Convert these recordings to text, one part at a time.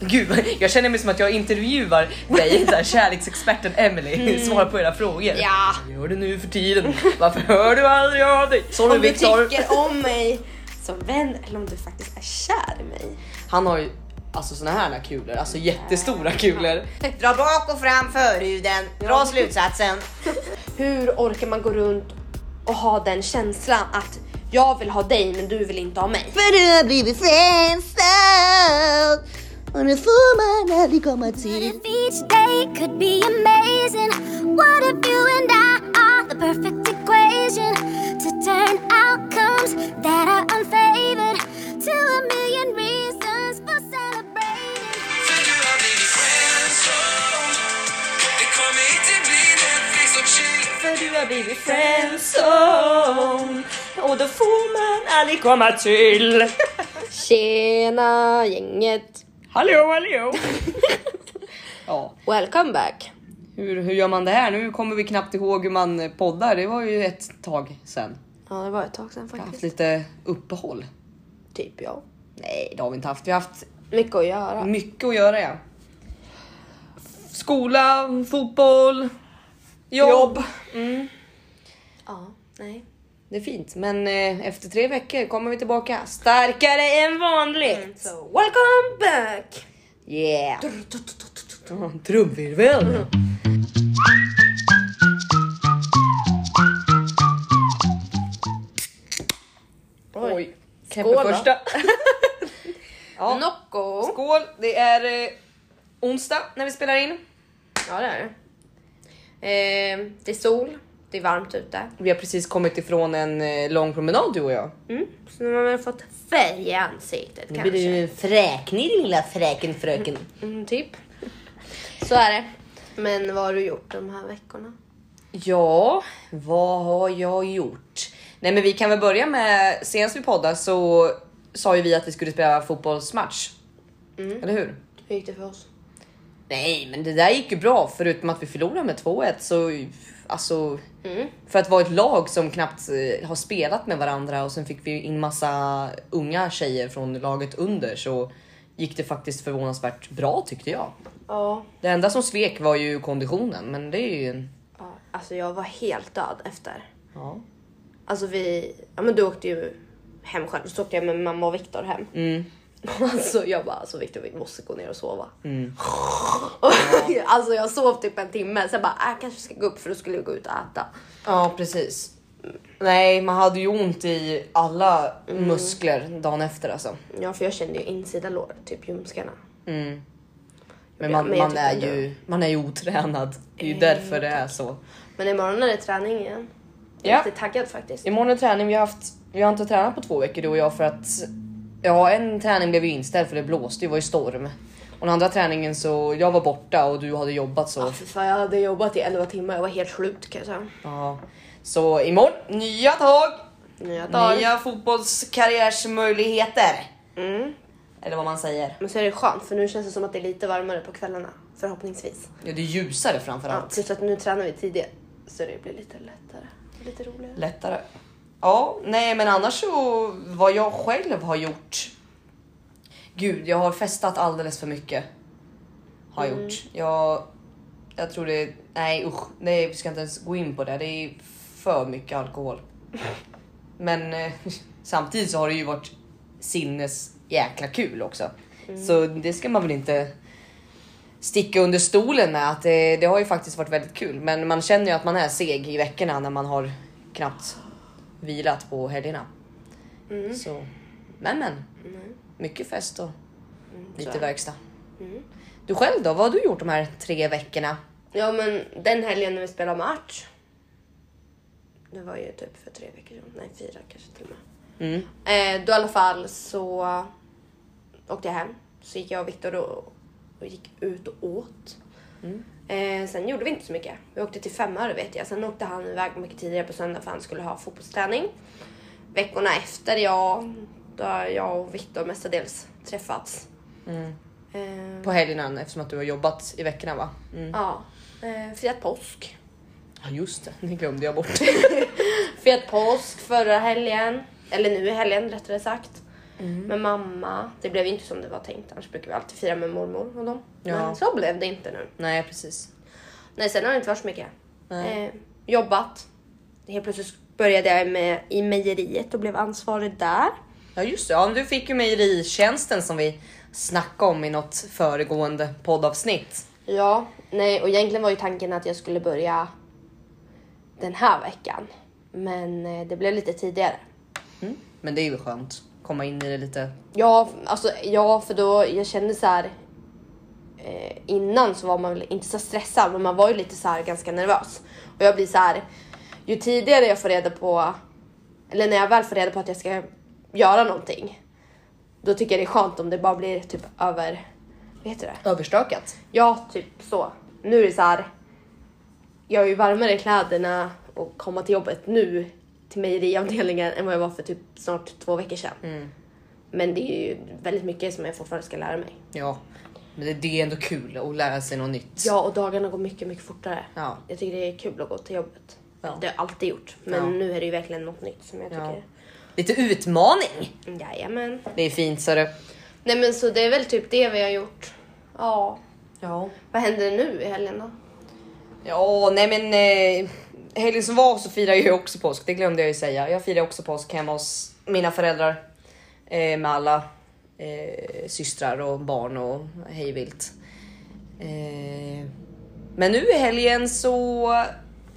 Gud, jag känner mig som att jag intervjuar dig, där kärleksexperten Emily, svarar på era frågor. Mm. Ja. Vad gör du nu för tiden? Varför hör du aldrig av dig? Sorry Om du Viktor. tycker om mig som vän eller om du faktiskt är kär i mig. Han har ju alltså såna här kulor, alltså jättestora kulor. Dra bak och fram förhuden, dra slutsatsen. Hur orkar man gå runt och ha den känslan att jag vill ha dig men du vill inte ha mig? För du har blivit friendzone och nu får man aldrig komma till. If each day could be amazing, what if you and I are the perfect equation to turn outcomes that are unfavored to a million reasons for celebrating? För du har blivit friendzone Det kommer inte bli Netflix och chill För du har blivit friendzone och då får man aldrig komma till. Tjena gänget! Hallå hallå! ja, Welcome back! hur, hur gör man det här? Nu kommer vi knappt ihåg hur man poddar. Det var ju ett tag sen. Ja det var ett tag sedan Jag har haft faktiskt. lite uppehåll. Typ ja. Nej, det har vi inte haft. Vi har haft Mycket att göra. mycket att göra ja. Skola, fotboll, jobb. Ja, nej. Det är fint, men eh, efter tre veckor kommer vi tillbaka starkare än vanligt. So welcome back! Yeah! Trumvirvel! Oj, knäpper Skål första. ja, Nocco! skål! Det är eh, onsdag när vi spelar in. Ja det är det. Eh, det är sol, det är varmt ute. Vi har precis kommit ifrån en eh, lång promenad du och jag. Mm. Så nu har man fått färg i ansiktet kanske. en fräknig lilla fräken fröken. Mm, typ. Så är det. Men vad har du gjort de här veckorna? Ja, vad har jag gjort? Nej men vi kan väl börja med, senast vi poddade så sa ju vi att vi skulle spela fotbollsmatch. Eller hur? Hur gick det för oss? Nej men det där gick ju bra förutom att vi förlorade med 2-1 så alltså för att vara ett lag som knappt eh, har spelat med varandra och sen fick vi in massa unga tjejer från laget under så gick det faktiskt förvånansvärt bra tyckte jag. Ja. Det enda som svek var ju konditionen men det är ju en... ja. Alltså jag var helt död efter. Ja. Alltså vi, ja men du åkte ju hem själv, så åkte jag med mamma och Viktor hem. Mm. Alltså jag bara, alltså Viktor vi måste gå ner och sova. alltså jag sov typ en timme, sen bara, äh, jag kanske ska gå upp för då skulle jag gå ut och äta. Ja precis. Nej man hade ju ont i alla muskler dagen efter alltså. Ja för jag kände ju insida lår, typ ljumskarna. Men Ja, man, men man, är ju, man är ju otränad. Det är ju därför det är så. Men imorgon är det träning igen. Jag är Ja. lite taggad faktiskt. Imorgon är träning. Vi har, haft, vi har inte tränat på två veckor du och jag för att ja, en träning blev ju inställd för det blåste. Det var ju storm. Och den andra träningen så jag var borta och du hade jobbat så. Ja, för fan, jag hade jobbat i 11 timmar, jag var helt slut kan jag säga. Ja. Så imorgon nya tag. Nya dagar. Nya fotbollskarriärsmöjligheter. Mm. Eller vad man säger. Men så är det skönt för nu känns det som att det är lite varmare på kvällarna. Förhoppningsvis. Ja, det är ljusare Ja, framförallt. plus att nu tränar vi tidigt. Så det blir lite lättare. Lite roligare. Lättare. Ja, nej men annars så vad jag själv har gjort. Gud, jag har festat alldeles för mycket. Har jag gjort. Jag, jag tror det, nej usch, nej vi ska inte ens gå in på det. Det är för mycket alkohol. Men eh, samtidigt så har det ju varit sinnes jäkla kul också. Så det ska man väl inte sticka under stolen med att det, det har ju faktiskt varit väldigt kul. Men man känner ju att man är seg i veckorna när man har knappt vilat på helgerna. Så, men men. Mycket fest och lite är det. verkstad. Du själv då? Vad har du gjort de här tre veckorna? Ja men den helgen när vi spelade match. Det var ju typ för tre veckor sedan. Nej fyra kanske till och med. Mm. Eh, då i alla fall så åkte jag hem. Så gick jag och Viktor och, och gick ut och åt. Eh, sen gjorde vi inte så mycket. Vi åkte till Femmöre vet jag. Sen åkte han iväg mycket tidigare på söndag för han skulle ha fotbollsträning. Veckorna efter, ja, då har jag och Viktor mestadels träffats. Eh, På helgerna eftersom att du har jobbat i veckorna va? Mm. ja, eh, firat påsk. Ja just det, det glömde jag bort. Firat påsk förra helgen. Eller nu i helgen rättare sagt. Med mamma. Det blev inte som det var tänkt. Annars brukar vi alltid fira med mormor och dem. Ja. Men så blev det inte nu. Nej precis. Nej, sen har det inte varit så mycket. Eh, jobbat. Helt plötsligt började jag med, i mejeriet och blev ansvarig där. Ja just det, ja, du fick ju mejeritjänsten som vi snackade om i något föregående poddavsnitt. Ja, nej och egentligen var ju tanken att jag skulle börja den här veckan. Men eh, det blev lite tidigare. Men det är ju skönt. Komma in i det lite. Ja, alltså ja, för då jag kände så här. Eh, innan så var man väl inte så stressad, men man var ju lite så här ganska nervös. Och jag blir så här. Ju tidigare jag får reda på, eller när jag väl får reda på att jag ska göra någonting, då tycker jag det är skönt om det bara blir typ över, vad heter det? Överstökat. Ja, typ så. Nu är det så här. Jag är ju varmare i kläderna och komma till jobbet nu till mejeriavdelningen än vad jag var för typ snart två veckor sedan. Men det är ju väldigt mycket som jag fortfarande ska lära mig. Ja, men det, det är ändå kul att lära sig något nytt. Ja, och dagarna går mycket, mycket fortare. Ja. Jag tycker det är kul att gå till jobbet. Ja. Det har jag alltid gjort. Men Ja. nu är det ju verkligen något nytt som jag Ja. tycker. Lite utmaning. Jajamän. Det är fint så du. Nej men så det är väl typ det vi har gjort. Ja. Ja. Vad händer nu i helgen då? Ja, nej men eh, helgen som var så firade jag också påsk. Det glömde jag ju säga. Jag firade också påsk hemma hos mina föräldrar eh, med alla eh, systrar och barn och hejvilt. Eh, men nu i helgen så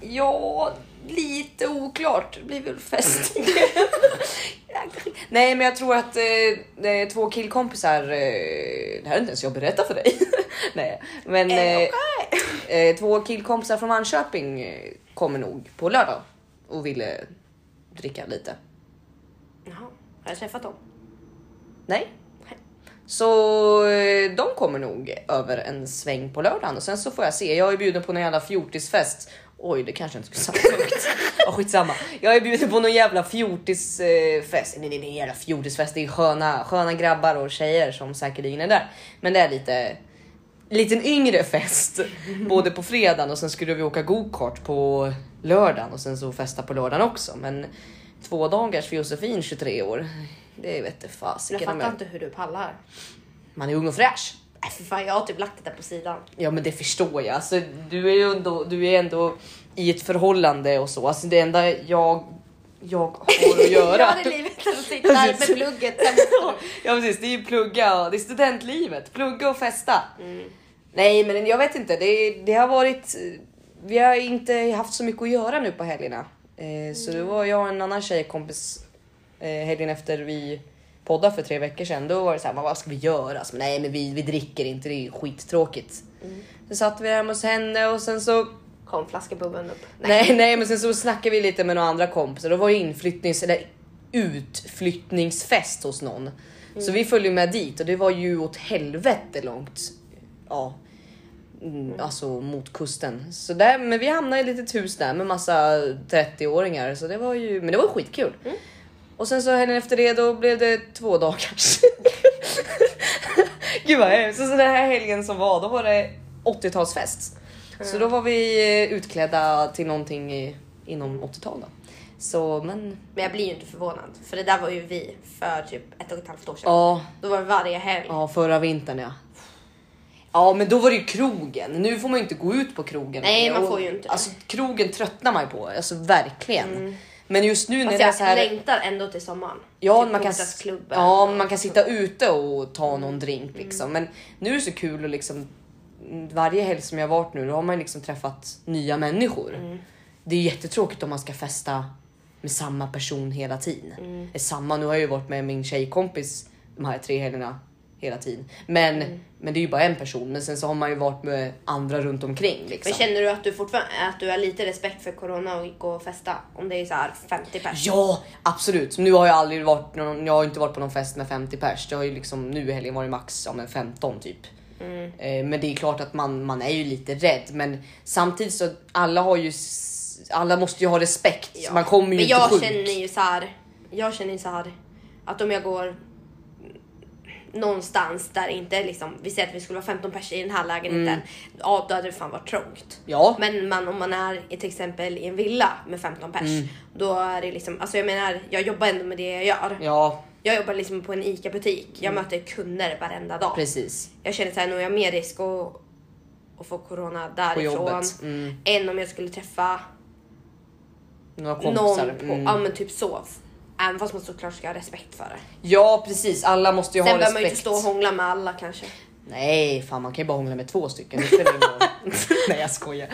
ja, lite oklart. Det blir väl fest. Nej, men jag tror att eh, är två killkompisar. Eh, det här är inte ens jag berättat för dig. Nej, men eh, eh, två killkompisar från Manköping eh, kommer nog på lördag och ville dricka lite. Jaha, har jag träffat dem? Nej. Så eh, de kommer nog över en sväng på lördagen och sen så får jag se. Jag är bjuden på någon jävla fjortisfest. Oj, det kanske inte skulle sagt högt. Ja, skitsamma. Jag är bjuden på någon jävla fjortisfest. Nej, nej, nej, jävla fjortisfest. Det är sköna, sköna grabbar och tjejer som säkerligen är där. Men det är lite liten yngre fest både på fredagen och sen skulle vi åka gokart på lördagen och sen så festa på lördagen också. Men två dagars för Josefin 23 år. Det vet Jag fasiken om fattar jag- inte hur du pallar. Man är ung och fräsch. Nej för fan, jag har typ lagt det där på sidan. Ja men det förstår jag. Alltså, du är ju ändå, du är ändå i ett förhållande och så. Alltså, det enda jag, jag har att göra. Jag hade livet sitta där med plugget. ja precis, det är ju plugga. Det är studentlivet. Plugga och festa. Nej men jag vet inte. Det, det har varit. Vi har inte haft så mycket att göra nu på helgerna. Eh, så det var jag och en annan tjejkompis eh, helgen efter vi poddade för tre veckor sedan. Då var det så här, "Men vad ska vi göra? Så, nej men vi, vi dricker inte, det är skittråkigt. Så satt vi hemma hos henne och sen så Kom flaskebubben upp. Nej, nej, men sen så snackade vi lite med några andra kompisar. Då var det inflyttnings eller utflyttningsfest hos någon. Så vi följde med dit och det var ju åt helvete långt. Ja, mm, alltså mot kusten. Så där, men vi hamnade i ett litet hus där med massa 30-åringar så det var ju, men det var skitkul. Och sen så helgen efter det då blev det två dagars. Gud vad hemskt. Så den här helgen som var, då var det 80-talsfest. Så då var vi eh, utklädda till någonting i, inom 80-tal då. Så men Men jag blir ju inte förvånad. För det där var ju vi för typ ett och ett halvt år sedan. ja, Då var det varje helg. ja förra vintern ja. Ja men då var det ju krogen. Nu får man ju inte gå ut på krogen. Nej, man Och- får ju inte det. Alltså krogen tröttnar man ju på, alltså verkligen. Men just nu när Fast det är jag så här. längtar ändå till sommaren. Ja, Till man kan, ja, man kan sitta ute och ta någon drink liksom. Men nu är det så kul att liksom varje helg som jag har varit nu, då har man liksom träffat nya människor. Det är jättetråkigt om man ska festa med samma person hela tiden. Är samma, nu har jag ju varit med min tjejkompis de här tre helgerna hela tiden. Men, men det är ju bara en person. Men sen så har man ju varit med andra runt omkring. Liksom. Men känner du att du fortfarande att du har lite respekt för corona och gå och festa? Om det är så här 50 pers? Ja, absolut. Nu har jag aldrig varit någon, jag har inte varit på någon fest med 50 pers. Det har ju liksom nu i helgen varit max ja, men 15 typ. Eh, men det är klart att man, man är ju lite rädd. Men samtidigt så alla har ju, alla måste ju ha respekt. Ja. Man kommer ju Men inte jag sjuk. känner ju så här. Jag känner ju så här att om jag går någonstans där inte liksom, vi säger att vi skulle vara 15 pers i den här lägenheten. Ja, då hade det fan varit trångt. Ja. Men man, om man är i till exempel i en villa med 15 pers, Mm. då är det liksom, alltså jag menar, jag jobbar ändå med det jag gör. Ja, Jag jobbar liksom på en ICA-butik. Jag Mm. möter kunder varenda dag. Precis. Jag känner såhär, nu är jag mer risk att, att få corona därifrån. Mm. Än om jag skulle träffa någon på, Mm. ja men typ så. Även fast man såklart ska ha respekt för det. Ja precis, alla måste ju Sen ha behöver man ju respekt. inte stå och hångla med alla kanske. Nej, fan man kan ju bara hångla med två stycken. Det spelar ingen roll. nej jag skojar.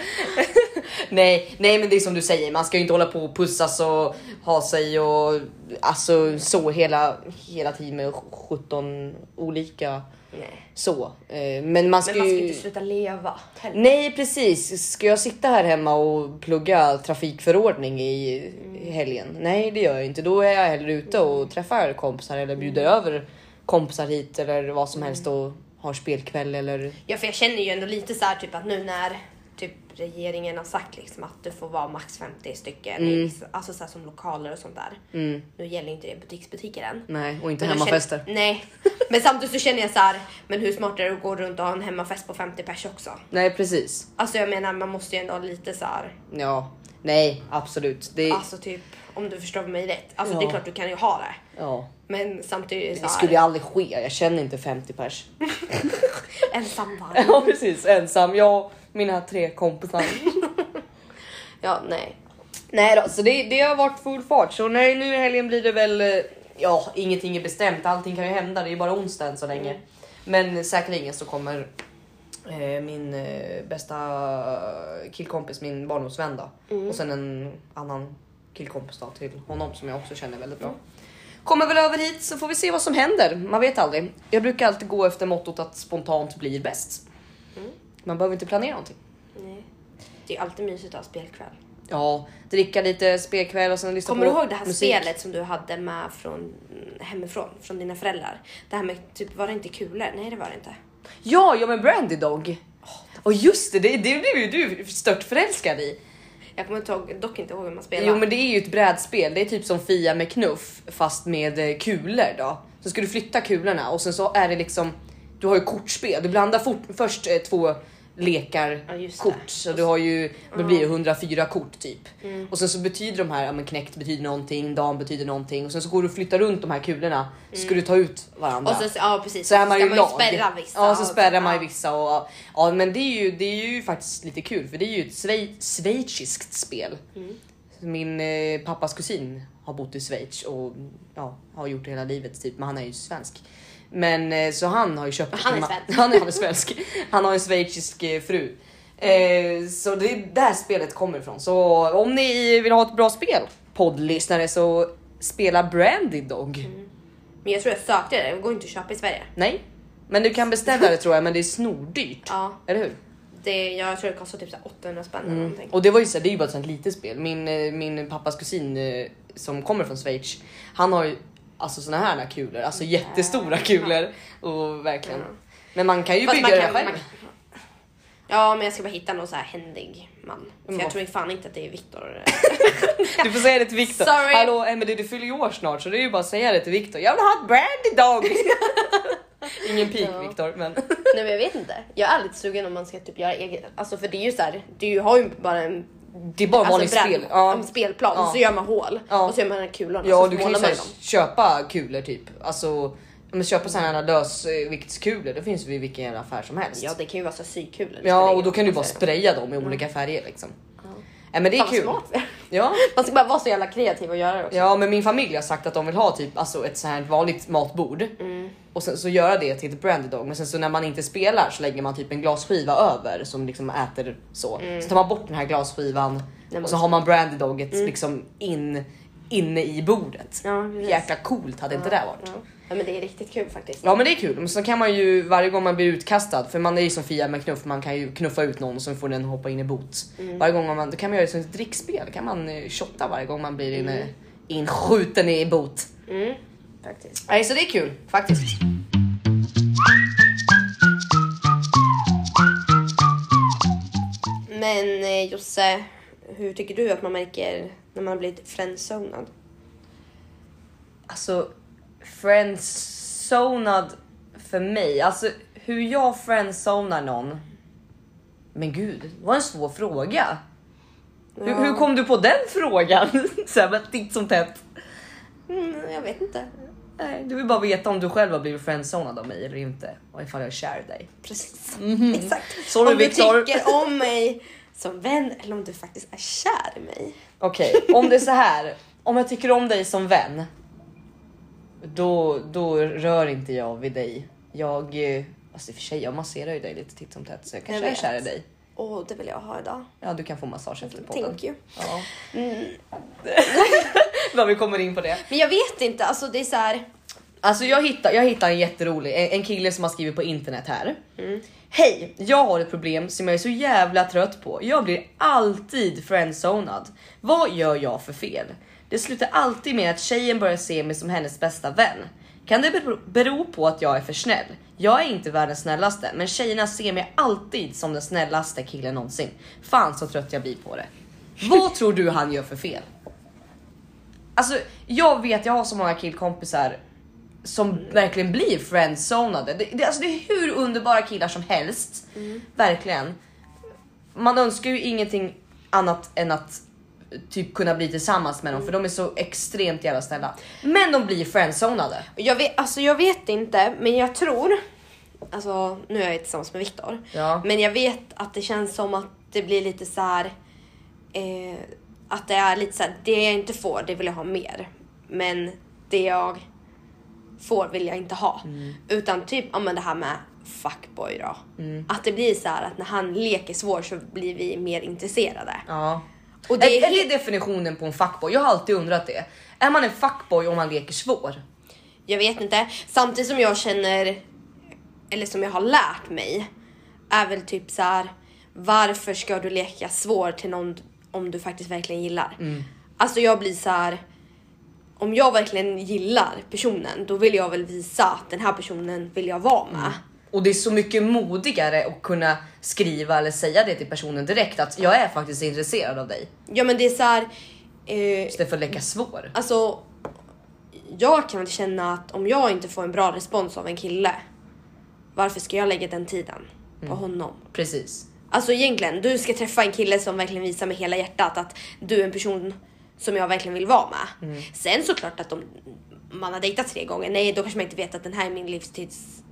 Nej, nej men det är som du säger, man ska ju inte hålla på och pussas och ha sig och alltså så hela, hela tiden med 17 olika Nej. så. Eh, Men man ska, Men man ska ju... inte sluta leva. heller. Nej precis, ska jag sitta här hemma och plugga trafikförordning i i helgen? Nej det gör jag inte, då är jag hellre ute och träffar kompisar eller bjuder över kompisar hit eller vad som helst och har spelkväll eller Ja för jag känner ju ändå lite så här typ att nu när regeringen har sagt liksom att du får vara max 50 stycken i vissa, alltså så här som lokaler och sånt där. Nu gäller inte det butiksbutiker än. nej och inte Men hemmafester. Känner, nej, men samtidigt så känner jag så här, men hur smart är det att gå runt och ha en hemmafest på 50 pers också? Nej precis. Alltså jag menar man måste ju ändå ha lite så här, Ja, nej absolut. Det, alltså typ om du förstår mig rätt. Alltså det Ja. är klart du kan ju ha det. ja. Men samtidigt det så det skulle ju aldrig ske, jag känner inte 50 pers. ensam ja precis, ensam. Och mina tre kompisar. Ja nej. Nej då, så det, det har varit full fart. Så nej, nu i helgen blir det väl, eh, ja ingenting är bestämt. Allting kan ju hända, det är bara onsdag än så länge. Men säkerligen så kommer eh, min eh, bästa killkompis, min barndomsvän då. Och sen en annan killkompis då till honom som jag också känner väldigt bra. Kommer väl över hit så får vi se vad som händer. Man vet aldrig. Jag brukar alltid gå efter mottot att spontant blir bäst. Man behöver inte planera någonting. nej. Det är alltid mysigt att ha spelkväll. Ja, dricka lite spelkväll och sen lyssna Kommer på du ihåg det här musik. spelet som du hade med från hemifrån, från dina föräldrar? Det här med typ, var det inte kulor? Nej det var det inte. Ja, ja men Brandy Dog. Och just det, det, det blev ju du stört förälskad i. Jag kommer dock inte ihåg hur man spelar. Jo men det är ju ett brädspel, det är typ som Fia med knuff fast med eh, kulor då. Så ska du flytta kulorna och sen så är det liksom, du har ju kortspel, du blandar fort, först eh, två lekar Ja, kort så du har ju, det blir ju 104 kort typ. Mm. Och sen så betyder de här, ja men knäckt betyder någonting, dam betyder någonting och sen så går du och flyttar runt de här kulorna så ska du ta ut varandra. Mm. Och så, ja precis. så är man ju lag. spärra vissa. Ja, så spärrar man ju vissa och ja, men det är ju, det är ju faktiskt lite kul för det är ju ett schwe- schweiziskt spel. Mm. Min eh, pappas kusin har bott i Schweiz och ja, har gjort det hela livet typ, men han är ju svensk. Men eh, så han har ju köpt Han är svensk. Han är, han är svensk. Han har en schweizisk eh, fru. Eh, så det är där spelet kommer ifrån. Så om ni vill ha ett bra spel, poddlyssnare, så spela Brandy Dog. Mm. Men jag tror jag sökte det, det går inte att köpa i Sverige. Nej, men du kan beställa det tror jag, men det är snordyrt. Ja. Eller hur? Det, jag tror det kostar typ så här 800 spänn eller någonting. Och det var ju så det är ju bara ett sånt litet spel. Min, eh, min pappas kusin som kommer från Schweiz, han har ju alltså såna här kulor, alltså jättestora kulor och verkligen. Men man kan ju Fast bygga man det kan- själv. man- Ja men jag ska bara hitta någon så här händig man. För jag vad- tror fan inte att det är Viktor. Du får säga det till Viktor. Sorry. Hallå Emelie, du fyller ju år snart så det är ju bara att säga det till Viktor. Jag vill ha ett brandy dog. Ingen pik Ja. Viktor, men Nej men jag vet inte. Jag är lite sugen om man ska typ göra eget. Alltså för det är ju så här, du har ju bara en det är bara alltså vanligt brand- spel. en spelplan Ja. och så gör man hål Ja. och så gör man kulorna Ja, så du kan ju köpa kulor typ. Alltså, men köpa sådana här lösviktskulor, det finns ju i vilken jävla affär som helst. Ja det kan ju vara så sykulor. Ja, och då kan du bara spraya dem i olika färger liksom. Ja, men det är Fan kul. smart. Ja. Man ska bara vara så jävla kreativ och göra det också. ja, men min familj har sagt att de vill ha typ alltså ett så här vanligt matbord Mm. och sen så göra det till ett brandy dog. Men sen så när man inte spelar så lägger man typ en glasskiva över som liksom äter så. Så tar man bort den här glasskivan Mm. och så har man brandy doget liksom in inne i bordet. Ja, precis. Jäkla coolt hade inte det varit? Ja. ja men det är riktigt kul faktiskt. Ja men det är kul, men så kan man ju varje gång man blir utkastad, för man är ju som Fia med knuff, man kan ju knuffa ut någon så får den hoppa in i bot. Mm. Varje gång man, då kan man göra det som ett drickspel, kan man eh, shotta varje gång man blir Mm. inskjuten i bot. Faktiskt. Nej så det är kul faktiskt. Men eh, Josse, hur tycker du att man märker när man har blivit friendzonad? Alltså friendzonad för mig, alltså hur jag friendzonar någon. Men gud, det var en svår fråga. Hur, Ja. hur kom du på den frågan? så här, titt som tätt. Mm, jag vet inte. Nej, du vill bara veta om du själv har blivit friendzonad av mig eller inte och ifall jag är kär i dig. Precis. Mhm. Exakt. Sorry, om du Viktor. tycker om mig som vän eller om du faktiskt är kär i mig. Okej, om det är så här. Om jag tycker om dig som vän. Då, då rör inte jag vid dig. Jag, eh, alltså i och för sig, jag masserar ju dig lite titt som tätt så jag kanske Jag är kär i dig. Åh, det vill jag ha idag. Ja, du kan få massage efter podden. Thank you. Ja. Mm. Vi kommer in på det. Men jag vet inte, alltså det är så här. Alltså jag hittar, jag hittar en jätterolig, en, en kille som har skrivit på internet här. Hej, jag har ett problem som jag är så jävla trött på. Jag blir alltid friendzonad. Vad gör jag för fel? Det slutar alltid med att tjejen börjar se mig som hennes bästa vän. Kan det bero på att jag är för snäll? Jag är inte världens snällaste, men tjejerna ser mig alltid som den snällaste killen någonsin. Fan så trött jag blir på det. Vad tror du han gör för fel? Alltså jag vet, jag har så många killkompisar som verkligen blir friendzonade. Det, det, alltså det är hur underbara killar som helst. Verkligen. Man önskar ju ingenting annat än att typ kunna bli tillsammans med dem för de är så extremt jävla snälla. Men de blir friendzonade. Jag vet, alltså jag vet inte, men jag tror. Alltså nu är jag tillsammans med Viktor. Ja. Men jag vet att det känns som att det blir lite så här. Eh, att det är lite så här, det jag inte får, det vill jag ha mer. Men det jag får vill jag inte ha. Utan typ, ja men det här med fuckboy då. Att det blir så här att när han leker svår så blir vi mer intresserade. Ja. Och det är, är är det definitionen på en fuckboy? Jag har alltid undrat det. Är man en fuckboy om man leker svår? Jag vet inte. Samtidigt som jag känner, eller som jag har lärt mig, är väl typ så här. Varför ska du leka svår till någon om du faktiskt verkligen gillar? Alltså jag blir så här. Om jag verkligen gillar personen, då vill jag väl visa att den här personen vill jag vara med. Och det är så mycket modigare att kunna skriva eller säga det till personen direkt att jag är faktiskt intresserad av dig. Ja men det är så här. Eh, Istället för att leka svår. alltså. Jag kan känna att om jag inte får en bra respons av en kille. Varför ska jag lägga den tiden på honom? Precis. Alltså egentligen, du ska träffa en kille som verkligen visar med hela hjärtat att du är en person som jag verkligen vill vara med. Sen såklart att om man har dejtat tre gånger, nej då kanske man inte vet att den här är min livstids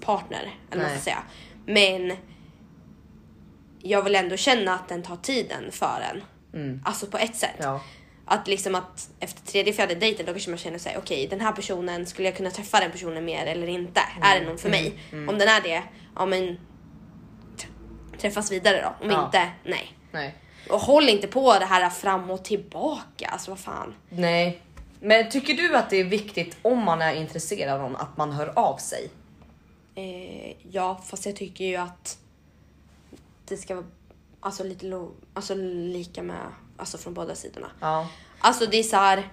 partner. Eller vad man Nej. ska säga. Men jag vill ändå känna att den tar tiden för en. Alltså på ett sätt. Ja. Att liksom att efter tredje, fjärde dejten då kanske man känner sig okej den här personen, skulle jag kunna träffa den personen mer eller inte? Är det någon för mig? Om den är det, ja men träffas vidare då. Om Ja. inte, nej. Nej. Och håll inte på det här fram och tillbaka, alltså vad fan. Nej. Men tycker du att det är viktigt om man är intresserad av någon att man hör av sig? Eh, ja, fast jag tycker ju att det ska vara alltså, lite lo- alltså, lika med, alltså från båda sidorna. Ja. Alltså det är så här.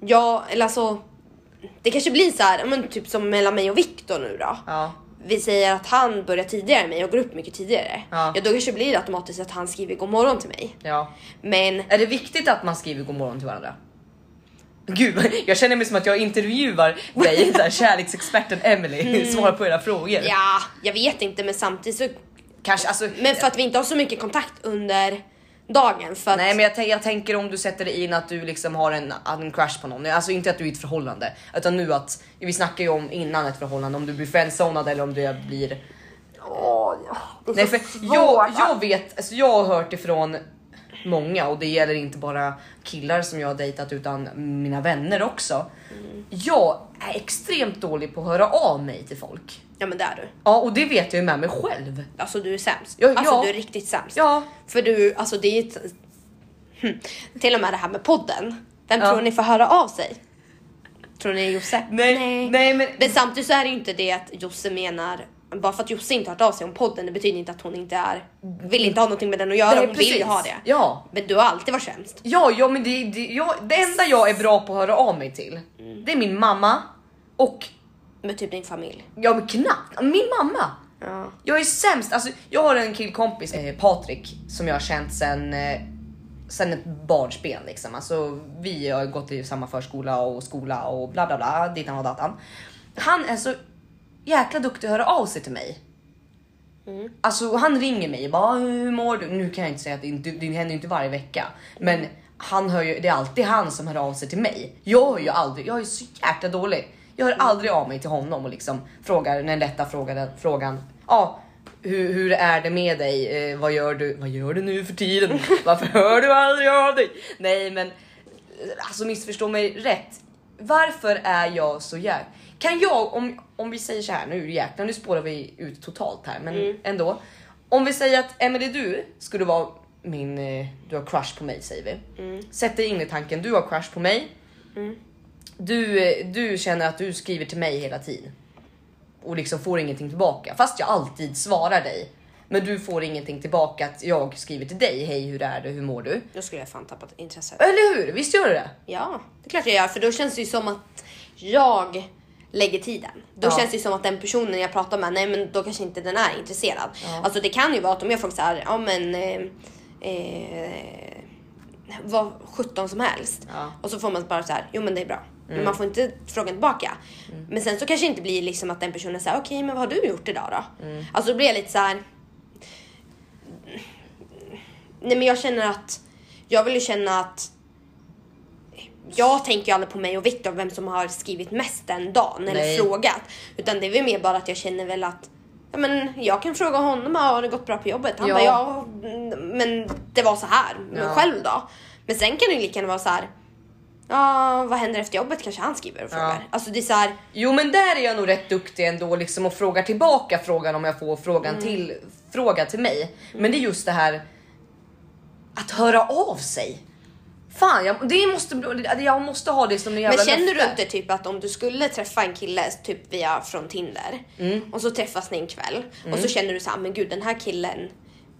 Ja, eller alltså. Det kanske blir så här, men typ som mellan mig och Viktor nu då. Ja. Vi säger att han börjar tidigare än mig och går upp mycket tidigare. Ja. Ja, då kanske blir det automatiskt att han skriver god morgon till mig. Ja. Men Är det viktigt att man skriver god morgon till varandra? Gud, jag känner mig som att jag intervjuar dig, där kärleksexperten Emily, svarar på era frågor. ja, jag vet inte, men samtidigt så. Kanske, alltså, Men för att vi inte har så mycket kontakt under dagen. För att, Nej men jag, jag tänker om du sätter dig in att du liksom har en, en crush på någon. Alltså inte att du är i ett förhållande. Utan nu att, vi snackar ju om innan ett förhållande, om du blir friendzonad eller om du blir... Åh, ja, det är Nej för jag, jag vet, alltså jag har hört ifrån många och det gäller inte bara killar som jag har dejtat utan mina vänner också. Jag är extremt dålig på att höra av mig till folk. Ja men det är du. Ja och det vet jag ju med mig själv. Alltså du är sämst. Ja, alltså ja. du är riktigt sämst. Ja, För du, alltså det är ett, hm. Till och med det här med podden. Vem Ja. tror ni får höra av sig? Tror ni Josse? nej, nej, men Men samtidigt så är det ju inte det att Josse menar bara för att Josse inte har hört av sig om podden, det betyder inte att hon inte är vill inte ha någonting med den att göra. Nej, hon vill precis. ha det. Ja. Men du har alltid varit sämst. Ja, ja men det, det, jag, det enda jag är bra på att höra av mig till, det är min mamma och Med typ din familj. ja men knappt, min mamma. Ja. Jag är sämst, alltså jag har en killkompis, eh, Patrik, som jag har känt sen, eh, sen ett barnsben liksom. Alltså vi har gått i samma förskola och skola och bla bla bla, dittan och datan. Han är så jäkla duktig att höra av sig till mig. Alltså han ringer mig och bara hur mår du? Nu kan jag inte säga att det, inte- det händer inte varje vecka, men han hör ju, det är alltid han som hör av sig till mig. Jag hör ju aldrig, jag är så jäkla dålig. Jag hör aldrig av mig till honom och liksom frågar den lätta frågan, frågan ja, hur, hur är det med dig? Eh, vad gör du? Vad gör du nu för tiden? Varför hör du aldrig av dig? Nej, men alltså missförstå mig rätt. Varför är jag så jäkla... Kan jag, om, om vi säger så här nu jäklar, nu spårar vi ut totalt här, men ändå. Om vi säger att Emily du skulle vara min, eh, du har crush på mig säger vi. Sätt dig in i tanken, du har crush på mig. Du, eh, du känner att du skriver till mig hela tiden. Och liksom får ingenting tillbaka. Fast jag alltid svarar dig. Men du får ingenting tillbaka att jag skriver till dig. Hej hur är det, hur mår du? Då skulle jag fan tappat intresset. Eller hur? Visst gör du det? Ja, det är klart jag gör. För då känns det ju som att jag lägger tiden. Då Ja. känns det som att den personen jag pratar med, nej men då kanske inte den är intresserad. Alltså det kan ju vara att om jag frågar så här, ja men eh, eh, vad 17 som helst. Ja. Och så får man bara så här, jo men det är bra. Men man får inte frågan tillbaka. Men sen så kanske det inte blir liksom att den personen säger okej men vad har du gjort idag då? Alltså då blir jag lite så här. Nej men jag känner att jag vill ju känna att jag tänker ju aldrig på mig och Viktor vem som har skrivit mest den dagen eller Nej. frågat. Utan det är väl mer bara att jag känner väl att ja, men jag kan fråga honom, har det gått bra på jobbet? Han Ja. bara ja, mm, men det var så här. Men Ja. själv då? Men sen kan det ju lika gärna vara så här. Ja, vad händer efter jobbet kanske han skriver och frågar. Alltså det är så här. Jo men där är jag nog rätt duktig ändå liksom och frågar tillbaka frågan om jag får frågan till fråga till mig. Men det är just det här att höra av sig. Fan, jag, det måste, bli- jag måste ha det som en jävla Men känner du löfte. inte typ att om du skulle träffa en kille typ via från Tinder Mm. och så träffas ni en kväll och så känner du så här, men gud den här killen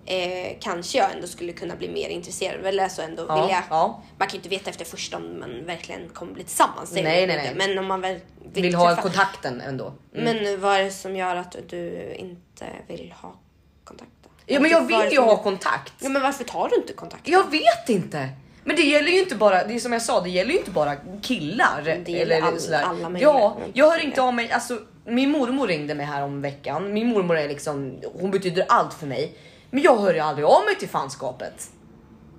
eh, kanske jag ändå skulle kunna bli mer intresserad eller så ändå Ja, vilja. ja. Man kan ju inte veta efter första om man verkligen kommer bli tillsammans. Nej, nej, nej. Men om man väl vill, Vill ha träffa. kontakten ändå. Mm. Men vad är det som gör att du inte vill ha kontakt? Ja men jag vill ju ha kontakt. Ja men varför tar du inte kontakt? Jag vet inte. Men det gäller ju inte bara, det är som jag sa, det gäller ju inte bara killar. Det gäller all- sådär. alla möjliga. Ja, jag hör inte av mig. Alltså, min mormor ringde mig här om veckan. Min mormor är liksom, hon betyder allt för mig. Men jag hör ju aldrig av mig till fanskapet.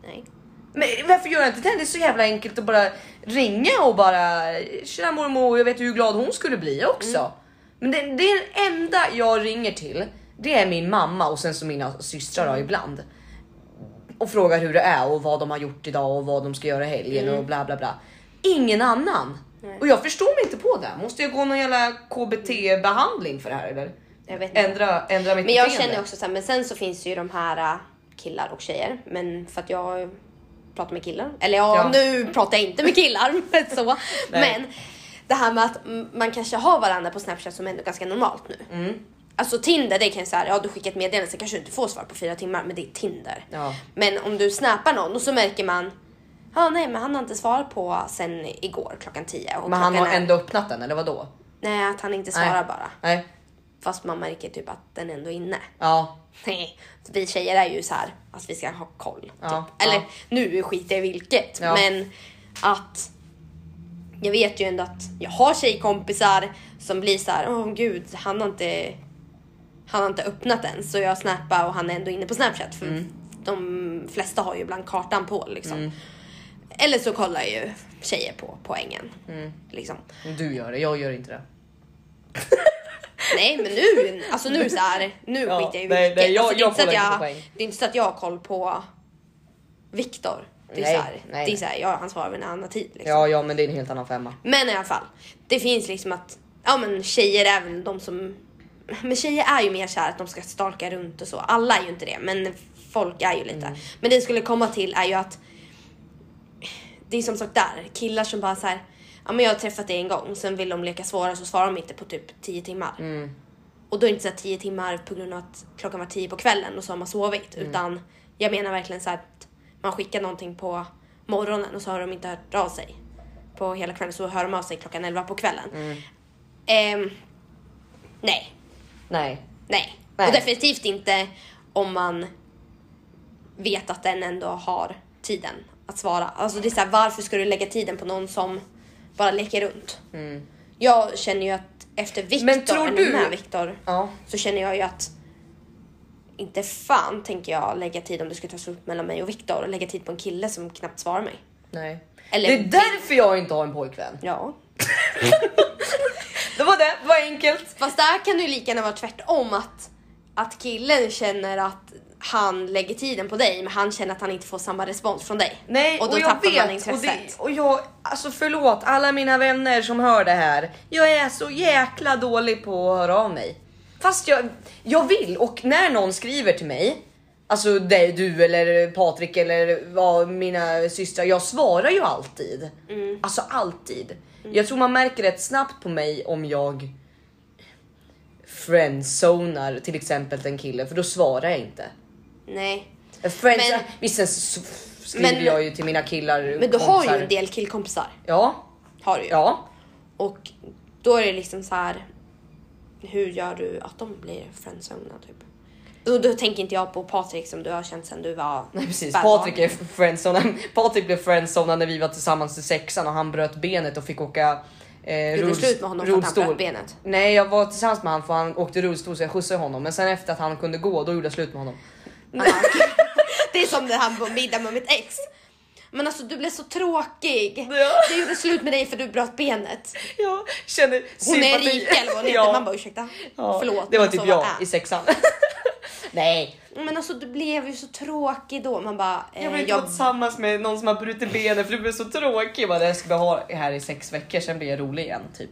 Nej. Men varför gör jag inte det? Det är så jävla enkelt att bara ringa och bara tjena mormor, jag vet hur glad hon skulle bli också. Mm. Men det, det är den enda jag ringer till. Det är min mamma och sen så mina systrar Mm. ibland. Och frågar hur det är och vad de har gjort idag och vad de ska göra i helgen Mm. och bla bla bla. Ingen annan. Och jag förstår mig inte på det. Måste jag gå någon jävla KBT behandling för det här eller? Jag vet inte. Ändra, ändra mitt Men jag beteende. känner också så här, men sen så finns det ju de här äh, killar och tjejer. Men för att jag pratar med killar. Eller ja, Ja. nu pratar jag inte med killar. men så. Nej. Men det här med att man kanske har varandra på Snapchat som ändå är ganska normalt nu. Mm. Alltså Tinder, det kan jag säga, ja du skickar ett meddelande så kanske du inte får svar på fyra timmar, men det är Tinder. Ja. Men om du snappar någon och så märker man, ja nej men han har inte svarat på sen igår klockan 10. Och Men han har är- ändå öppnat den eller vad då? Nej, att han inte svarar bara. Nej. Fast man märker typ att den ändå är inne. Ja. Nej, vi tjejer är ju så här att vi ska ha koll. Ja, typ. Eller ja. nu skiter jag i vilket. Ja. Men att jag vet ju ändå att jag har tjejkompisar som blir så här, åh gud, han har inte han har inte öppnat den så jag snappar och han är ändå inne på snapchat för Mm. de flesta har ju ibland kartan på liksom. Eller så kollar ju tjejer på poängen. Mm. Liksom. Du gör det, jag gör inte det. Nej men nu, alltså nu så här, nu Ja, skiter jag i nej, nej, jag- alltså, det, är jag jag, poäng. det är inte så att jag har koll på Viktor. Det är Nej, så här, nej. det är så här, ja, han svarar vid en annan tid. Liksom. Ja, ja, men det är en helt annan femma. Men i alla fall, det finns liksom att ja men tjejer är väl de som men tjejer är ju mer såhär att de ska stalka runt och så. Alla är ju inte det, men folk är ju lite. Mm. Men det jag skulle komma till är ju att det är som sagt där, killar som bara så här. ja men jag har träffat dig en gång, sen vill de leka svåra så svarar de inte på typ 10 timmar. Mm. Och då är det inte så här 10 timmar på grund av att klockan var 10 på kvällen och så har man sovit. Mm. Utan jag menar verkligen så här att man skickar någonting på morgonen och så har de inte hört av sig. På hela kvällen så hör de av sig klockan 11 på kvällen. Mm. Ehm, nej, Nej. nej, Nej. Och definitivt inte om man vet att den ändå har tiden att svara. Alltså det är så här, varför ska du lägga tiden på någon som bara leker runt? Jag känner ju att efter Mm. Viktor, du- med Viktor, Ja. så känner jag ju att inte fan tänker jag lägga tid om det skulle ta slut mellan mig och Viktor och lägga tid på en kille som knappt svarar mig. Nej. Eller- det är därför jag inte har en pojkvän. Ja. Det var det, det var enkelt. Fast där kan det ju lika gärna vara tvärtom att, att killen känner att han lägger tiden på dig men han känner att han inte får samma respons från dig. Nej, och då och jag tappar man vet. Och, intresset. det, och jag, alltså förlåt alla mina vänner som hör det här. Jag är så jäkla dålig på att höra av mig. Fast jag, jag vill och när någon skriver till mig, alltså det, du eller Patrik eller vad, mina systrar, jag svarar ju alltid. Mm. Alltså alltid. Jag tror man märker rätt snabbt på mig om jag friendzonar till exempel en kille för då svarar jag inte. Nej. Friends, Men- visst sen skriver Men- jag ju till mina killar. Men du har ju en del killkompisar. Ja, Har du ju. ja. Och då är det liksom så här. Hur gör du att de blir friendzonade typ? Och då tänker inte jag på Patrik som du har känt sen du var Nej precis, spädbarn. Patrik är friendzonad. Patrik blev friendzonad när vi var tillsammans i sexan och han bröt benet och fick åka eh, Gjorde du slut med honom för att han bröt benet? Nej jag var tillsammans med honom för han åkte rullstol så jag skjutsade honom. Men sen efter att han kunde gå då gjorde jag slut med honom. Aha. det är som det här på middag med mitt ex. Men alltså du blev så tråkig. Ja. Jag gjorde slut med dig för du bröt benet. Jag känner Hon är sympati. rik eller vad hon. Ja. Man bara ursäkta. Ja, Förlåt. Det var typ så jag i sexan. Nej, Men alltså du blev ju så tråkig då. Man bara. jag Eh, vill inte jag, vara tillsammans med någon som har brutit benet för du blir så tråkig. Jag bara, jag ska bara ha här i sex veckor sen blir jag rolig igen typ.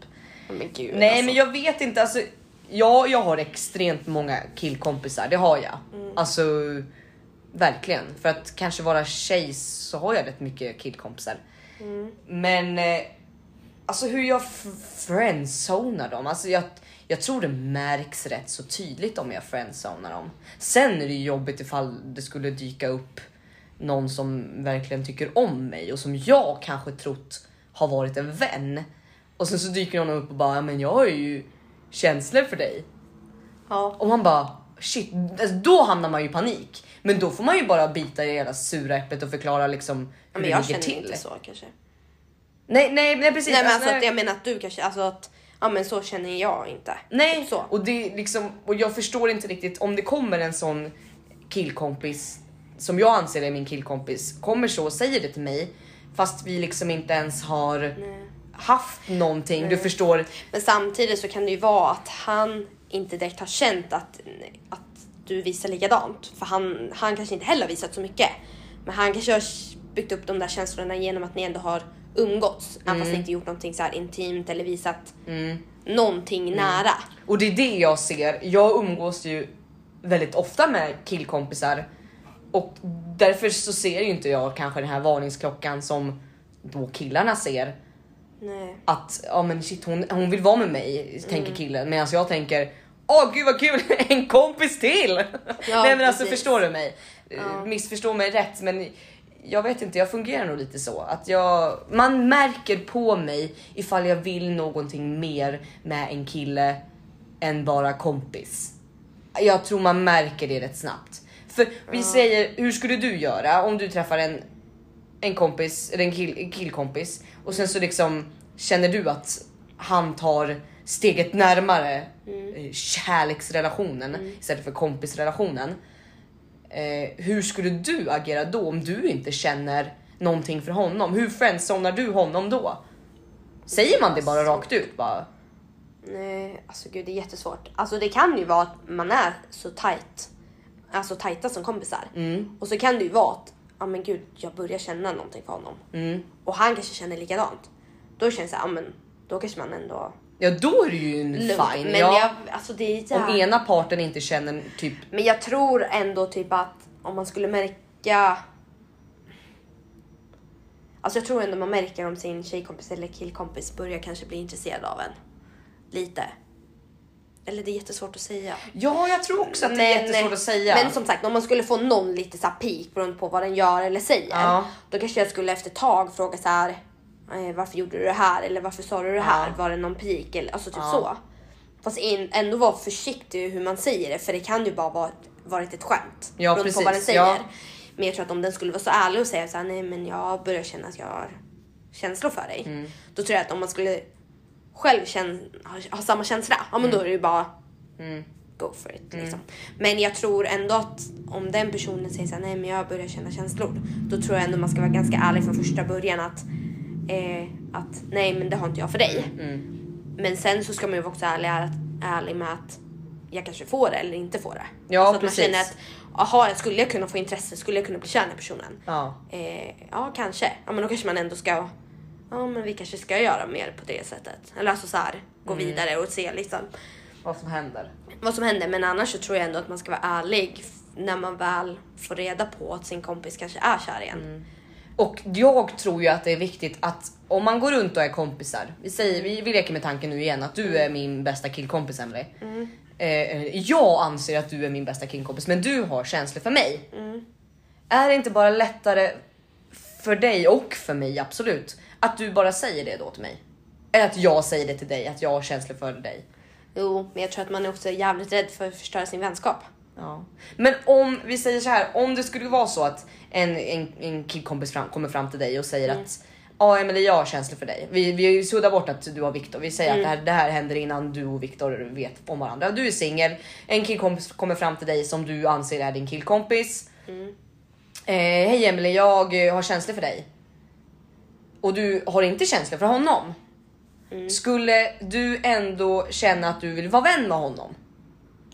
men gud, Nej alltså. men jag vet inte, alltså, jag, jag har extremt många killkompisar, det har jag. Alltså verkligen. För att kanske vara tjej så har jag rätt mycket killkompisar. Men eh, alltså hur jag friendzonar dem, alltså jag, jag tror det märks rätt så tydligt om jag friendzonar dem. Sen är det jobbigt ifall det skulle dyka upp någon som verkligen tycker om mig och som jag kanske trott har varit en vän. Och sen så dyker någon upp och bara, "Ja, men jag har ju känslor för dig. Ja. Och man bara, shit, alltså, då hamnar man ju i panik. Men då får man ju bara bita i hela sura äpplet och förklara liksom hur Ja, det jag ligger känner till. inte så kanske. Nej, nej, nej precis. Nej men Alltså, alltså att jag menar att du kanske, alltså att ja men så känner jag inte. Nej, Typ så. och det är liksom och jag förstår inte riktigt om det kommer en sån killkompis som jag anser är min killkompis kommer så och säger det till mig fast vi liksom inte ens har haft någonting. Du förstår. Men samtidigt så kan det ju vara att han inte direkt har känt att, att du visar likadant. För han, han kanske inte heller har visat så mycket. Men han kanske har byggt upp de där känslorna genom att ni ändå har umgåtts. Även fast ni inte gjort någonting så här intimt eller visat någonting nära. Och det är det jag ser. Jag umgås ju väldigt ofta med killkompisar och därför så ser ju inte jag kanske den här varningsklockan som då killarna ser. Nej. att ja men shit hon, hon vill vara med mig tänker Mm. killen medan jag tänker åh gud vad kul en kompis till. Nej men alltså precis. förstår du mig? Missförstå mig rätt men jag vet inte, jag fungerar nog lite så att jag man märker på mig ifall jag vill någonting mer med en kille än bara kompis. Jag tror man märker det rätt snabbt. För vi säger, hur skulle du göra om du träffar en en kompis, eller en kill, killkompis och sen så liksom känner du att han tar steget närmare eh, kärleksrelationen istället för kompisrelationen. Eh, hur skulle du agera då om du inte känner någonting för honom? Hur friendzonar du honom då? Säger man det bara rakt ut? Bara, Nej, alltså gud det är jättesvårt. Alltså det kan ju vara att man är så tight. Alltså tajta som kompisar. Och så kan det ju vara att, ja men gud jag börjar känna någonting för honom. Och han kanske känner likadant. Då känns det, ja men då kanske man ändå ja då är det ju en lugn. fine. Men ja. jag, alltså det är Om ena parten inte känner typ Men jag tror ändå typ att om man skulle märka... Alltså jag tror ändå man märker om sin tjejkompis eller killkompis börjar kanske bli intresserad av en. Lite. Eller det är jättesvårt att säga. Ja, jag tror också att det är jättesvårt att säga. Men som sagt, om man skulle få någon lite så här peak beroende på vad den gör eller säger. Ja. Då kanske jag skulle efter ett tag fråga så här. Eh, varför gjorde du det här? Eller varför sa du det här? Var det någon peak? Eller, alltså typ så. Fast in, ändå vara försiktig hur man säger det. För det kan ju bara vara varit ett skämt. Ja, beroende på vad den precis, säger. ja. Men jag tror att om den skulle vara så ärlig och säga så här, nej men jag börjar känna att jag har känslor för dig. Mm. Då tror jag att om man skulle själv känna, ha, ha samma känsla, ja men då är det ju bara go for it. Liksom. Men jag tror ändå att om den personen säger såhär, nej men jag börjar känna känslor. Då tror jag ändå man ska vara ganska ärlig från första början att, eh, att nej men det har inte jag för dig. Men sen så ska man ju vara också ärlig, ärlig med att jag kanske får det eller inte får det. Ja, så att precis. man känner att, jaha skulle jag kunna få intresse, skulle jag kunna bli kär i personen? Ja. Eh, ja kanske. Ja men då kanske man ändå ska, ja men vi kanske ska göra mer på det sättet. Eller alltså så här, gå Mm. vidare och se liksom Vad som händer. vad som händer. Men annars så tror jag ändå att man ska vara ärlig när man väl får reda på att sin kompis kanske är kär igen. Mm. Och jag tror ju att det är viktigt att om man går runt och är kompisar. Vi säger, vi, vi leker med tanken nu igen att du är min bästa killkompis Emily. Eh, eh, jag anser att du är min bästa killkompis men du har känslor för mig. Är det inte bara lättare för dig och för mig absolut att du bara säger det då till mig? Eller att jag säger det till dig att jag har känslor för dig. Jo, men jag tror att man är också jävligt rädd för att förstöra sin vänskap. Ja. Men om vi säger så här, om det skulle vara så att en, en, en killkompis fram, kommer fram till dig och säger att ja Emelie jag har känslor för dig. Vi, vi suddar bort att du har Viktor. Vi säger att det här, det här händer innan du och Viktor vet om varandra. Du är singel, en killkompis kommer fram till dig som du anser är din killkompis. Eh, Hej Emelie jag eh, har känslor för dig. Och du har inte känslor för honom. Skulle du ändå känna att du vill vara vän med honom?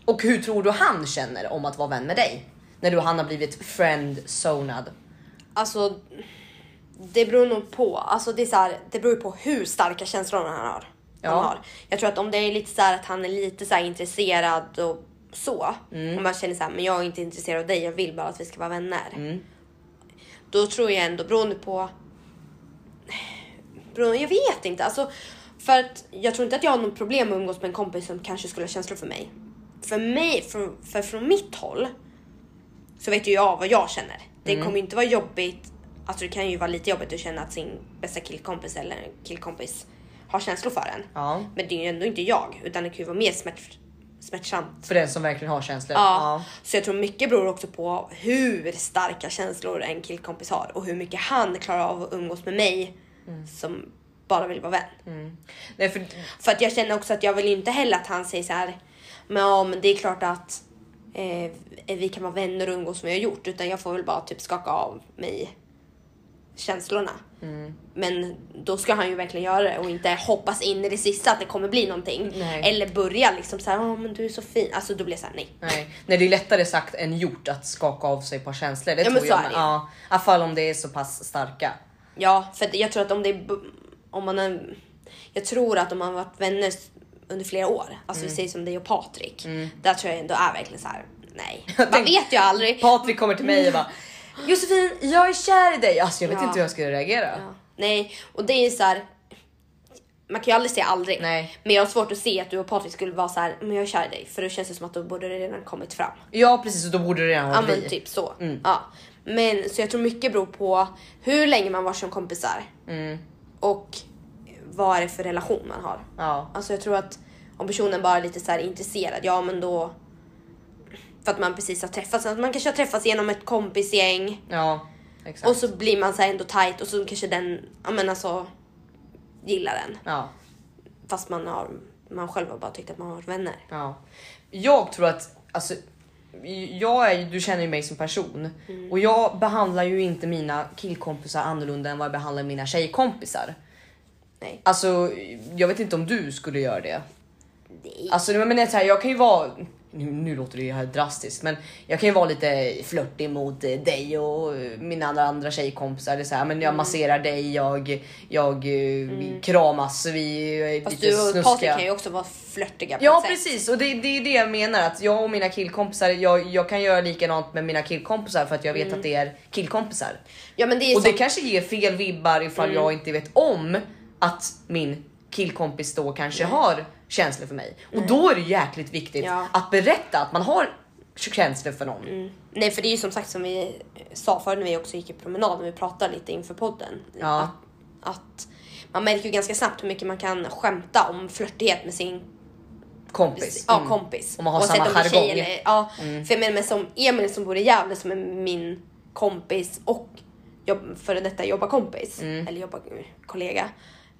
Och hur tror du han känner om att vara vän med dig? När du han har blivit friend-zonad. Alltså, det beror nog på. Alltså det, är så här, det beror på hur starka känslor han har. Ja. Han har. Jag tror att om det är lite så här att han är lite så här intresserad och så. Om man känner så här, men jag är inte intresserad av dig, jag vill bara att vi ska vara vänner. Då tror jag ändå, beroende på... Beroende, jag vet inte. Alltså, för att jag tror inte att jag har något problem med att umgås med en kompis som kanske skulle ha känslor för mig. För mig, för, för från mitt håll så vet ju jag vad jag känner. Det kommer ju inte vara jobbigt. Alltså det kan ju vara lite jobbigt att känna att sin bästa killkompis eller killkompis har känslor för en. Ja. Men det är ju ändå inte jag utan det kan ju vara mer smärt, smärtsamt. För den som verkligen har känslor. Ja. Så jag tror mycket beror också på hur starka känslor en killkompis har och hur mycket han klarar av att umgås med mig som bara vill vara vän. Nej, för, För att jag känner också att jag vill inte heller att han säger så här. Men ja, men det är klart att eh, vi kan vara vänner och umgås som vi har gjort. Utan jag får väl bara typ skaka av mig känslorna. Men då ska han ju verkligen göra det och inte hoppas in i det sista att det kommer bli någonting. Nej. Eller börja liksom så här, "Åh, men du är så fin. Alltså då blir jag så här, nej. nej. nej, det är lättare sagt än gjort att skaka av sig par känslor. Det Ja, men tror så jag. är det. Ja, I alla fall om det är så pass starka. Ja, för jag tror att om det är, om man är, jag tror att om man varit vänner under flera år, alltså vi säger som dig och Patrik, där tror jag ändå är verkligen så här. nej. Man vet ju aldrig. Patrik kommer till mig och bara Josefin, jag är kär i dig. Alltså jag vet Ja. inte hur jag ska reagera. Ja. Nej, och det är så här. Man kan ju aldrig säga aldrig. Nej. Men jag har svårt att se att du och Patrik skulle vara så här, men jag är kär i dig. För då känns det som att då borde det redan kommit fram. Ja precis, och då borde det redan ha Ja varit men vi. typ så. Ja. Men så jag tror mycket beror på hur länge man var som kompisar. Och vad är det för relation man har. Ja. Alltså jag tror att om personen bara är lite så intresserad, ja men då för att man precis har träffats, att man kanske har träffats genom ett kompisgäng Ja, exakt. och så blir man så här ändå tight och så kanske den, ja men alltså gillar den. ja. Fast man har, man själv har bara tyckt att man har varit vänner. Ja. Jag tror att, alltså, jag är, du känner ju mig som person och jag behandlar ju inte mina killkompisar annorlunda än vad jag behandlar mina tjejkompisar. Nej. Alltså, jag vet inte om du skulle göra det. Nej. Alltså, men är så här, jag kan ju vara, nu, nu låter det ju här drastiskt, men jag kan ju vara lite flörtig mot eh, dig och eh, mina andra, andra tjejkompisar. Det så här, men Mm. jag masserar dig, jag, jag eh, vi kramas, vi Fast lite du och snuskiga. Patrik kan ju också vara flörtiga på Ja precis och det, det är det jag menar att jag och mina killkompisar, jag, jag kan göra likadant med mina killkompisar för att jag vet Mm. att det är killkompisar. Ja men det är Och som, det kanske ger fel vibbar ifall Mm. jag inte vet om att min killkompis då kanske har känslor för mig. Och då är det jäkligt viktigt Ja. att berätta att man har känslor för någon. Nej för det är ju som sagt som vi sa förut när vi också gick i promenad när vi pratade lite inför podden. Ja. Att, att man märker ju ganska snabbt hur mycket man kan skämta om flörtighet med sin Kompis. ja, Mm. kompis. Om man har Oavsett samma jargong. Mm. Eller, ja, För jag menar men som Emil som bor i Gävle som är min kompis och jobb, före detta jobbarkompis Mm. eller jobbarkollega.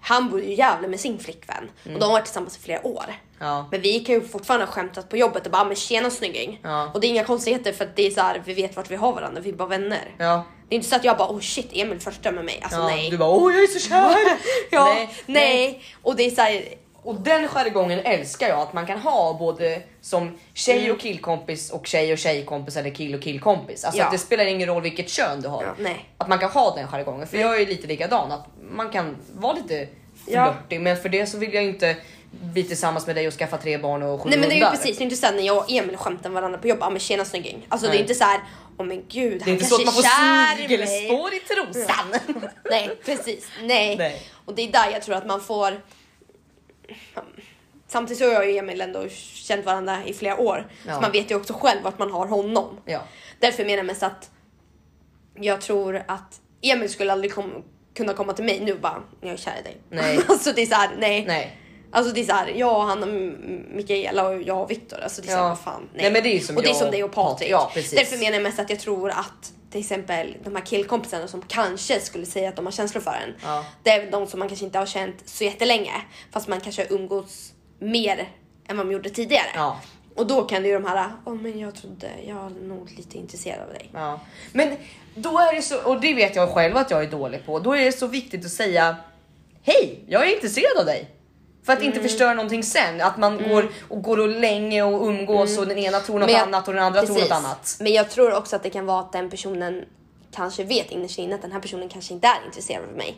Han bor ju i Gävle med sin flickvän och de har varit tillsammans i flera år. Mm. Ja. Men vi kan ju fortfarande ha skämtat på jobbet och bara men tjena snygging. Ja. Och det är inga konstigheter för att det är så här, vi vet vart vi har varandra, vi är bara vänner. Ja. Det är inte så att jag bara oh shit Emil första med mig. Alltså nej. Du bara åh jag är så kär! ja, Nej, nej, Och det är så här, Och den jargongen älskar jag, att man kan ha både som tjej Mm. och killkompis och tjej och tjejkompis eller kill och killkompis. Alltså Ja. att det spelar ingen roll vilket kön du har. Ja. Att man kan ha den jargongen. För jag är lite likadan, att man kan vara lite Ja. flörtig men för det så vill jag inte bli tillsammans med dig och skaffa tre barn och sju Nej men det är ju precis, det är inte såhär när jag och Emil skämtar med varandra på jobbet, ah, men tjena snygging. Alltså det Nej. är inte så här, åh men gud Det är han inte så att kanske man får är kär i mig. snigelspår i trosan. Nej precis, nej. Nej. Och det är där jag tror att man får Samtidigt så har jag och Emil ändå känt varandra i flera år. Ja. Så man vet ju också själv vart man har honom. Ja. Därför menar jag mest att jag tror att Emil skulle aldrig kom, kunna komma till mig nu och bara, jag är kär i dig. Nej. alltså det är såhär, nej. Nej. Alltså det är såhär, jag och Hanna M- Mikaela och jag och Viktor. Alltså det är såhär, Ja. vad fan. Nej, men det är som och det är som och dig och Patrik. Ja, precis. Därför menar jag mest att jag tror att till exempel de här killkompisarna som kanske skulle säga att de har känslor för en. Ja. Det är de som man kanske inte har känt så jättelänge. Fast man kanske har umgås mer än vad man gjorde tidigare. Ja. Och då kan det ju de här, åh men jag trodde, jag är nog lite intresserad av dig. Ja. Men då är det så, och det vet jag själv att jag är dålig på, då är det så viktigt att säga Hej, jag är intresserad av dig. För att inte Mm. förstöra någonting sen, att man går och går och länge och umgås och den ena tror något Mm. Jag- annat och den andra tror Precis. något annat. Men jag tror också att det kan vara att den personen kanske vet innerst inne att den här personen kanske inte är intresserad av mig.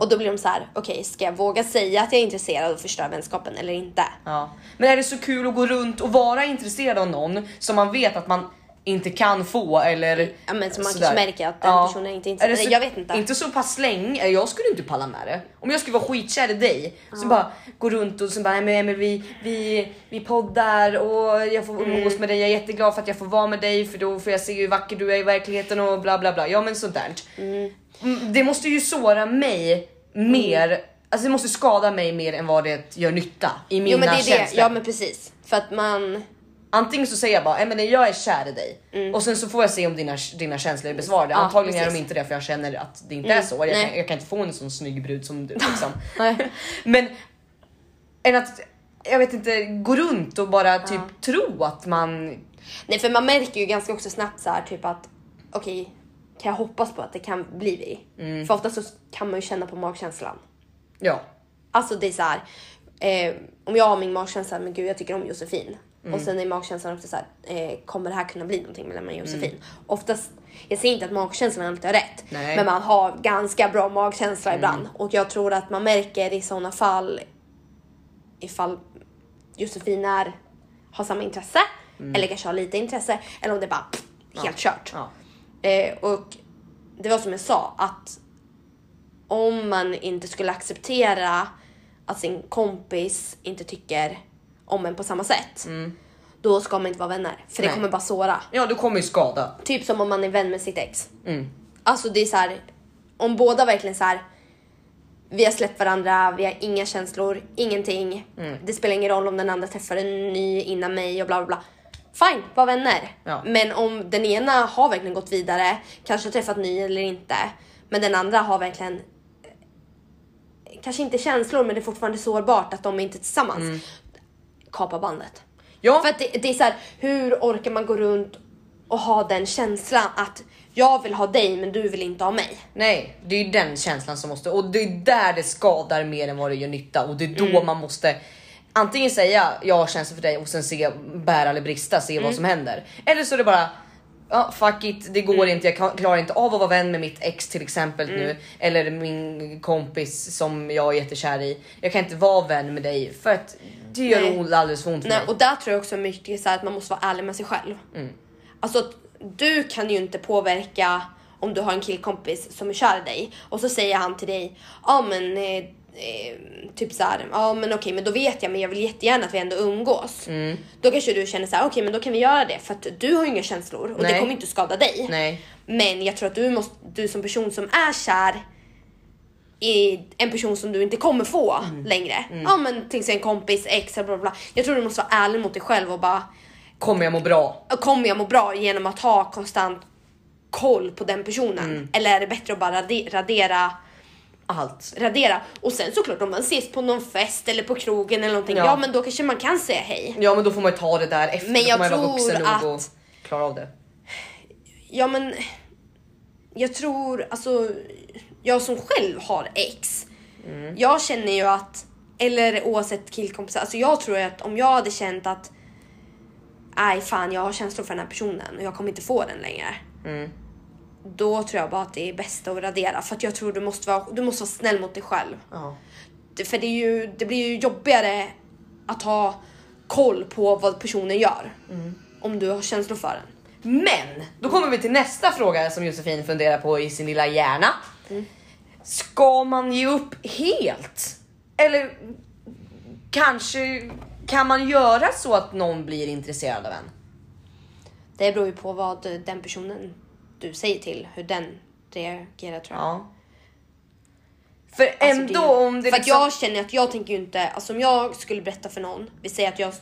Och då blir de så här: okej ska jag våga säga att jag är intresserad och förstöra vänskapen eller inte? Ja. Men är det så kul att gå runt och vara intresserad av någon som man vet att man inte kan få eller Ja, men som man sådär. kanske märker att den personen inte är intresserad. det så, Jag vet inte. Inte så pass länge, jag skulle inte palla med det. Om jag skulle vara skitkär i dig, så bara gå runt och så bara, "Nej, men Emil, vi, vi, vi poddar och jag får Mm. umgås med dig, jag är jätteglad för att jag får vara med dig för då får jag se hur vacker du är i verkligheten och bla bla bla. Ja men sånt där. Mm, Det måste ju såra mig mer, alltså det måste skada mig mer än vad det gör nytta i mina Jo men det är det, känslor. ja men precis. För att man, Antingen så säger jag bara Emelie jag är kär i dig och sen så får jag se om dina, dina känslor är besvarade. Mm. Ja, Antagligen är de. Mm. inte det för jag känner att det inte är så. Jag kan, jag kan inte få en sån snygg brud som du liksom. Men än att jag vet inte gå runt och bara typ tro att man nej för man märker ju ganska också snabbt så här typ att okej kan jag hoppas på att det kan bli vi? Mm. För ofta så kan man ju känna på magkänslan. ja. Alltså det är så här, eh, om jag har min magkänsla, men gud jag tycker om Josefin. Och sen är magkänslan också så här, eh, kommer det här kunna bli någonting mellan mig och Josefin? Oftast, jag säger inte att magkänslan alltid har rätt, Nej. men man har ganska bra magkänsla ibland. Och jag tror att man märker i sådana fall ifall Josefin är, har samma intresse, eller kanske har lite intresse, eller om det är bara pff, helt kört. Ja. Eh, och det var som jag sa att om man inte skulle acceptera att sin kompis inte tycker om en på samma sätt. Då ska man inte vara vänner för det Nej. kommer bara såra. ja, du kommer ju skada. Typ som om man är vän med sitt ex. Alltså det är så här, om båda verkligen så här. Vi har släppt varandra, vi har inga känslor, ingenting. Det spelar ingen roll om den andra träffar en ny innan mig och bla bla bla. Fine, var vänner. Ja. Men om den ena har verkligen gått vidare, kanske träffat ny eller inte, men den andra har verkligen eh, kanske inte känslor, men det är fortfarande sårbart att de är inte tillsammans. Kapa bandet. Ja, För att det, det är så här, hur orkar man gå runt och ha den känslan att jag vill ha dig men du vill inte ha mig. nej, det är ju den känslan som måste och det är där det skadar mer än vad det gör nytta och det är då Mm. man måste antingen säga jag har känslor för dig och sen se bära eller brista, se Mm. vad som händer. Eller så är det bara ja, fuck it, det går Mm. inte. Jag klarar inte av att vara vän med mitt ex till exempel nu eller min kompis som jag är jättekär i. Jag kan inte vara vän med dig för att det gör Nej. alldeles för ont för Nej, mig. och där tror jag också mycket så att man måste vara ärlig med sig själv. Alltså att du kan ju inte påverka om du har en killkompis som är kär i dig och så säger han till dig, ja men eh, typ så här, ja men okej men då vet jag men jag vill jättegärna att vi ändå umgås. Då kanske du känner så här, okej men då kan vi göra det för att du har ju inga känslor och det Nej. kommer inte skada dig. Nej. Men jag tror att du, måste, du som person som är kär i en person som du inte kommer få Mm. längre. Ja men till exempel en kompis, ex bla bla bla. Jag tror du måste vara ärlig mot dig själv och bara Kommer jag må bra? kommer jag må bra genom att ha konstant koll på den personen? Mm. Eller är det bättre att bara rade- radera Allt. radera. Och sen såklart om man ses på någon fest eller på krogen eller någonting, ja, Ja. men då kanske man kan säga hej. Ja men då får man ju ta det där efter. Men Då jag får man vara tror vuxen nog och att- klara av det. Ja men jag tror alltså jag som själv har ex. Mm. Jag känner ju att eller oavsett killkompisar, alltså jag tror att om jag hade känt att nej fan jag har känslor för den här personen och jag kommer inte få den längre. Mm. Då tror jag bara att det är bäst att radera för att jag tror du måste vara, du måste vara snäll mot dig själv. Ja. För det, är ju, det blir ju jobbigare att ha koll på vad personen gör. Om du har känslor för den. Men då kommer vi till nästa fråga som Josefin funderar på i sin lilla hjärna. Ska man ge upp helt? Eller kanske kan man göra så att någon blir intresserad av en? Det beror ju på vad den personen du säger till, hur den reagerar tror jag. Ja. För Alltså, ändå det, om det För liksom... att jag känner att jag tänker ju inte, alltså om jag skulle berätta för någon, vi säger att jag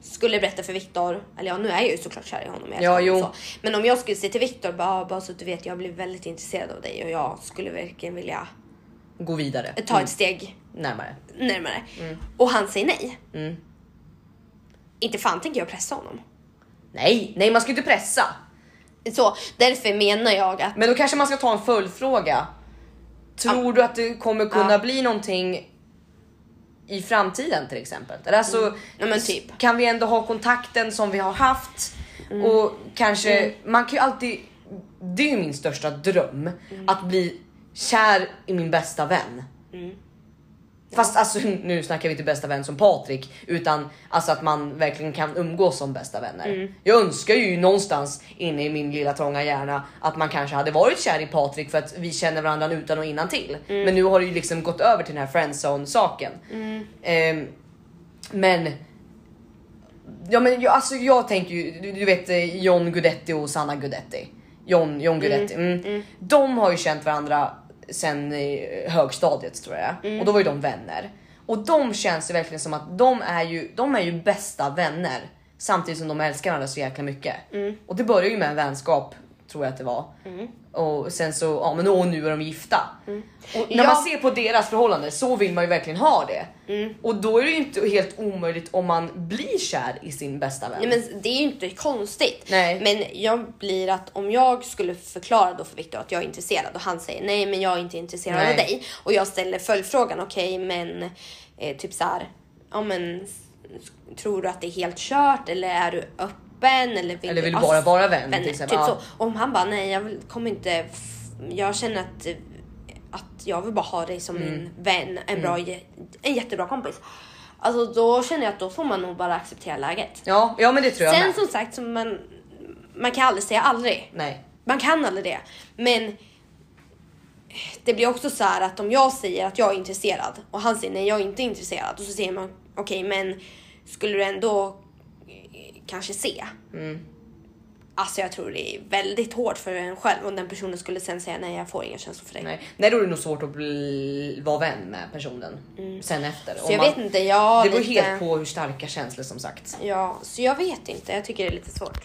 skulle berätta för Viktor, eller ja nu är jag ju såklart kär i honom. jag Ja, jo. Så. Men om jag skulle säga till Viktor, bara, bara så att du vet, jag blir väldigt intresserad av dig och jag skulle verkligen vilja Gå vidare. ta Mm. ett steg Närmare. närmare. Och han säger nej. Mm. Inte fan tänker jag pressa honom. Nej, nej man ska inte pressa. Så därför menar jag att Men då kanske man ska ta en följdfråga. Tror du att det kommer kunna Ja. bli någonting i framtiden till exempel? Eller alltså, Ja, men typ. Kan vi ändå ha kontakten som vi har haft? Mm. Och kanske, man kan ju alltid, det är ju min största dröm, Mm. att bli kär i min bästa vän. Fast alltså nu snackar vi inte bästa vän som Patrik utan alltså att man verkligen kan umgås som bästa vänner. Mm. Jag önskar ju någonstans inne i min lilla trånga hjärna att man kanske hade varit kär i Patrik för att vi känner varandra utan och innan till. Mm. Men nu har det ju liksom gått över till den här friendzone saken. Ehm, men Ja men jag, alltså jag tänker ju, du, du vet eh, John Guidetti och Sanna Guidetti. John, John Guidetti. Mm. De har ju känt varandra sen högstadiet tror jag. Och då var ju de vänner. Och de känns det verkligen som att de är ju, de är ju bästa vänner. Samtidigt som de älskar varandra så jäkla mycket. Och det börjar ju med en vänskap tror jag att det var. Och sen så, ja men och nu är de gifta. Och när Ja. man ser på deras förhållande så vill man ju verkligen ha det. Och då är det ju inte helt omöjligt om man blir kär i sin bästa vän. Nej, men det är ju inte konstigt. Nej. Men jag blir att om jag skulle förklara då för Viktor att jag är intresserad och han säger nej men jag är inte intresserad Nej. av dig och jag ställer följdfrågan okej men eh, typ så här, ja men tror du att det är helt kört eller är du öppen eller vill, Eller vill bara vara vän, till Typ så. Ja. Om han bara nej jag vill, kommer inte, jag känner att att jag vill bara ha dig som Mm. min vän, en, bra, jä- en jättebra kompis. Alltså då känner jag att då får man nog bara acceptera läget. Ja, ja men det tror jag Sen med. som sagt, så man, man kan aldrig säga aldrig. Nej. Man kan aldrig det. Men det blir också så här att om jag säger att jag är intresserad och han säger nej jag är inte intresserad och så säger man okej men skulle du ändå kanske se? Mm. Alltså jag tror det är väldigt hårt för en själv om den personen skulle sen säga nej jag får inga känslor för dig. Nej. Nej då är det nog svårt att bli, vara vän med personen sen efter. Mm. Så Om jag man- vet inte, jag Det beror lite... helt på hur starka känslor som sagt. Ja, så jag vet inte. Jag tycker det är lite svårt.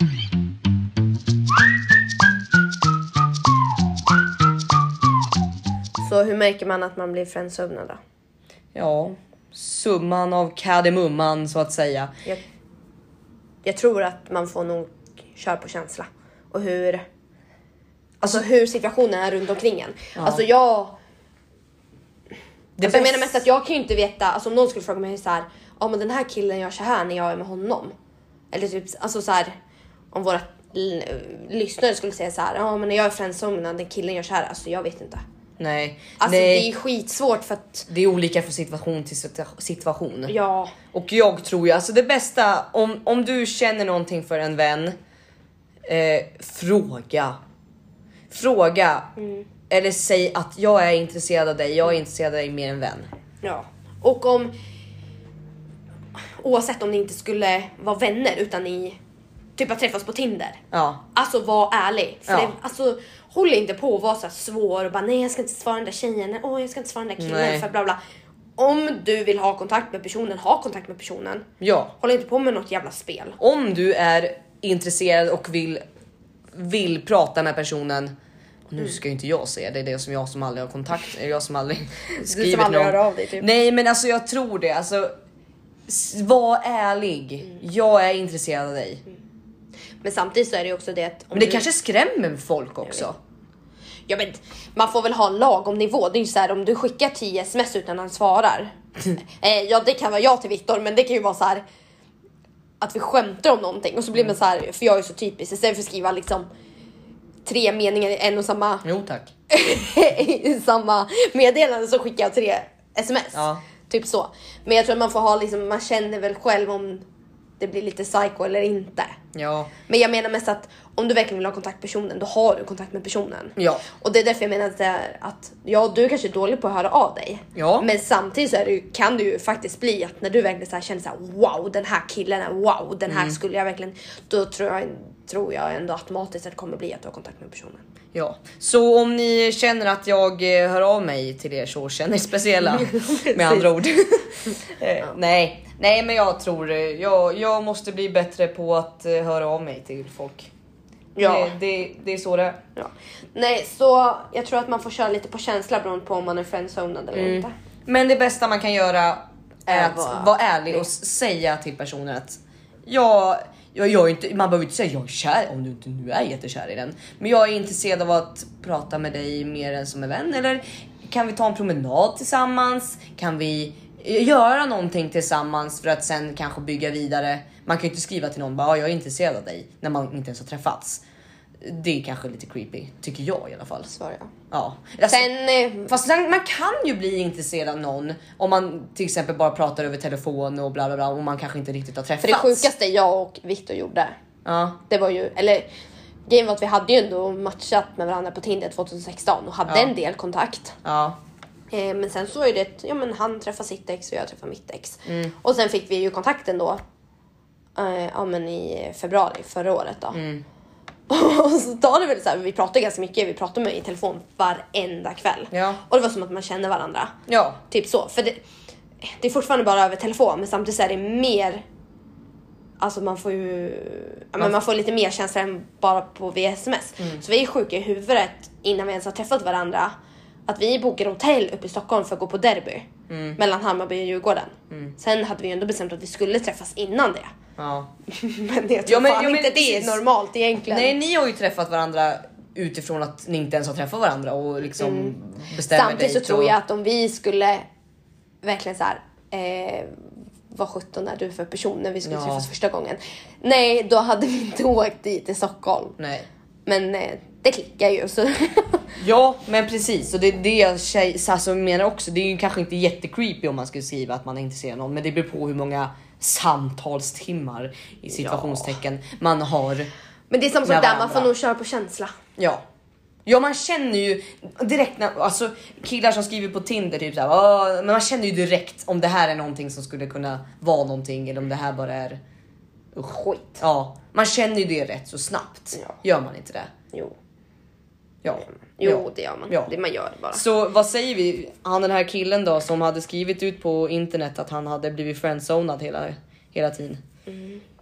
Så hur märker man att man blir friendzonad då? Ja, summan av kardemumman så att säga. Jag, jag tror att man får nog köra på känsla och hur Alltså hur situationen är runt omkring en. Alltså jag... Det alltså jag menar mest att jag kan ju inte veta, alltså om någon skulle fråga mig så här, ja men den här killen gör så här när jag är med honom. Eller typ, alltså så här, om våra lyssnare skulle säga så här, ja men när jag är friendzonad, den killen gör så här, alltså jag vet inte. Nej, Alltså nej. det är skitsvårt för att, Det är olika från situation till situa- situation. ja, Och jag tror ju alltså det bästa om, om du känner någonting för en vän. Eh, fråga. Fråga. Mm. Eller säg att jag är intresserad av dig. Jag är intresserad av dig mer än vän. ja. Och om, oavsett om ni inte skulle vara vänner utan ni typ har träffats på Tinder. Ja, Alltså var ärlig. För Ja. det, alltså, håll inte på att vara så här svår och bara nej jag ska inte svara den där tjejen, åh jag ska inte svara den där killen Nej. för bla bla. Om du vill ha kontakt med personen, ha kontakt med personen. ja. Håll inte på med något jävla spel. Om du är intresserad och vill vill prata med personen. Nu ska ju inte jag säga det, är det som jag som aldrig har kontakt, är jag som aldrig skrivit aldrig någon. hör av dig, typ. Nej men alltså jag tror det, alltså var ärlig. Mm. Jag är intresserad av dig. Men samtidigt så är det ju också det att... om Men det du- kanske skrämmer folk också. Ja men man får väl ha en lagom nivå. Det är ju så här om du skickar 10 sms utan han svarar. eh, ja det kan vara jag till Viktor men det kan ju vara så här att vi skämtar om någonting och så blir man så här, för jag är så typisk istället för att skriva liksom tre meningar i en och samma, Jo tack. i samma meddelande så skickar jag tre sms. Ja. Typ så. Men jag tror att man får ha liksom, man känner väl själv om det blir lite psycho eller inte. Ja. Men jag menar mest att om du verkligen vill ha kontakt med personen, då har du kontakt med personen. Ja. Och det är därför jag menar att, att ja, du är kanske är dålig på att höra av dig. Ja. Men samtidigt så är det, kan det ju faktiskt bli att när du verkligen så här känner så här, wow, den här killen är wow, den Mm. här skulle jag verkligen, då tror jag, tror jag ändå automatiskt att det kommer bli att du har kontakt med personen. Ja, så om ni känner att jag eh, hör av mig till er så känner er speciella med andra ord. eh, nej, nej, men jag tror eh, jag, jag måste bli bättre på att eh, höra av mig till folk. Ja. Det, det, det är så det är. Ja. Nej, så jag tror att man får köra lite på känsla beroende på om man är friendzonad eller Mm. inte. Men det bästa man kan göra är Är att vara vara ärlig och s- säga till personen att jag, jag, jag är inte, man behöver inte säga jag är kär om du inte nu är jättekär i den. Men jag är intresserad av att prata med dig mer än som en vän. Eller kan vi ta en promenad tillsammans? Kan vi eh, göra någonting tillsammans för att sen kanske bygga vidare? Man kan ju inte skriva till någon bara "Ja, jag är intresserad av dig när man inte ens har träffats. Det är kanske lite creepy, tycker jag i alla fall. Svarar jag. Ja. Alltså, Sen, eh, Fast sen, man kan ju bli intresserad av någon om man till exempel bara pratar över telefon och bla bla bla och man kanske inte riktigt har träffats. för det sjukaste jag och Viktor gjorde, Ja, det var ju, eller grejen var att vi hade ju ändå matchat med varandra på Tinder 2016 och hade Ja. en del kontakt. ja, Eh, men sen så var ju det, att, ja men han träffade sitt ex och jag träffade mitt ex. Mm. Och sen fick vi ju kontakten då. Eh, ja men i februari förra året då. Mm. och så tar det väl så här, vi pratar ganska mycket, vi pratar med i telefon varenda kväll. Ja. Och det var som att man känner varandra. ja, Typ så. För det, det är fortfarande bara över telefon men samtidigt så är det mer Alltså man får ju ja, men man får lite mer känsla än bara på via sms. Mm. Så vi är sjuka i huvudet innan vi ens har träffat varandra. Att vi bokade hotell uppe i Stockholm för att gå på derby. Mm. Mellan Hammarby och Djurgården. Sen hade vi ju ändå bestämt att vi skulle träffas innan det. Ja. men jag tror Ja, men- fan ja, men inte det är normalt egentligen. Nej, ni har ju träffat varandra utifrån att ni inte ens har träffat varandra och liksom bestämmer Mm. Samtidigt så dejt tror och... jag att om vi skulle verkligen så här. Eh, vad 17 är du för person när vi skulle Ja. träffas första gången? Nej, då hade vi inte åkt dit till Stockholm. Nej. Men eh, det klickar ju så. Ja, men precis och det är det jag tjej, alltså, menar också. Det är ju kanske inte jättecreepy om man skulle skriva att man är intresserad av någon, men det beror på hur många samtalstimmar i situationstecken man har. Men det är samma sak där, man får nog köra på känsla. Ja. Ja man känner ju direkt när, alltså killar som skriver på Tinder typ såhär, "Åh", men man känner ju direkt om det här är någonting som skulle kunna vara någonting eller om det här bara är Skit. Ja, man känner ju det rätt så snabbt. Ja. Gör man inte det? Jo, Ja. Jo ja. det gör man. Ja. Det man gör bara. Så vad säger vi? Han den här killen då som hade skrivit ut på internet att han hade blivit friendzonad hela, hela tiden.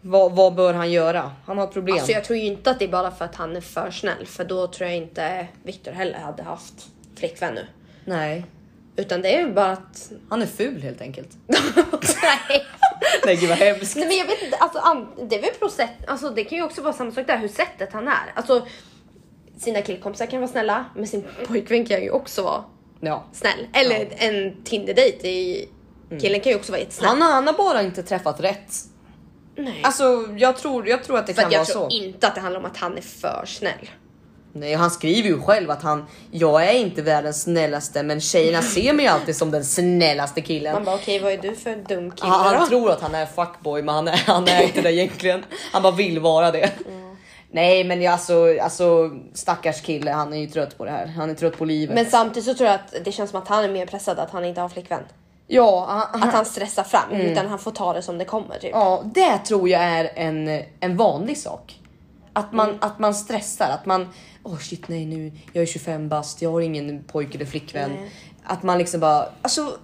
Vad, vad bör han göra? Han har problem. Alltså jag tror ju inte att det är bara för att han är för snäll, för då tror jag inte Viktor heller hade haft flickvän nu. Nej, Utan det är ju bara att... han är ful helt enkelt. Nej. Nej gud vad hemskt. Nej men jag vet inte, alltså, det är väl process, alltså det kan ju också vara samma sak där, hur sättet han är. Alltså sina killkompisar kan vara snälla, men sin pojkvän kan ju också vara Ja. snäll. Eller en Tinder-dejt i killen kan ju också vara jättesnäll. Han, han har bara inte träffat rätt. Nej. Alltså jag tror, jag tror att det för kan att jag vara tror så. inte att det handlar om att han är för snäll. Nej, han skriver ju själv att han, jag är inte världens snällaste men tjejerna ser mig alltid som den snällaste killen. Man bara okej vad är du för dum kille Han, han tror att han är fuckboy men han är, han är inte det egentligen. Han bara vill vara det. Nej men jag, alltså, alltså stackars kille, han är ju trött på det här. Han är trött på livet. Men samtidigt så tror jag att det känns som att han är mer pressad att han inte har flickvän. ja, han, Att han stressar fram utan han får ta det som det kommer typ. ja, det tror jag är en, en vanlig sak. Att man, att man stressar, att man, åh shit nej nu, jag är 25 bast, jag har ingen pojke eller flickvän. Nej. Att man liksom bara, alltså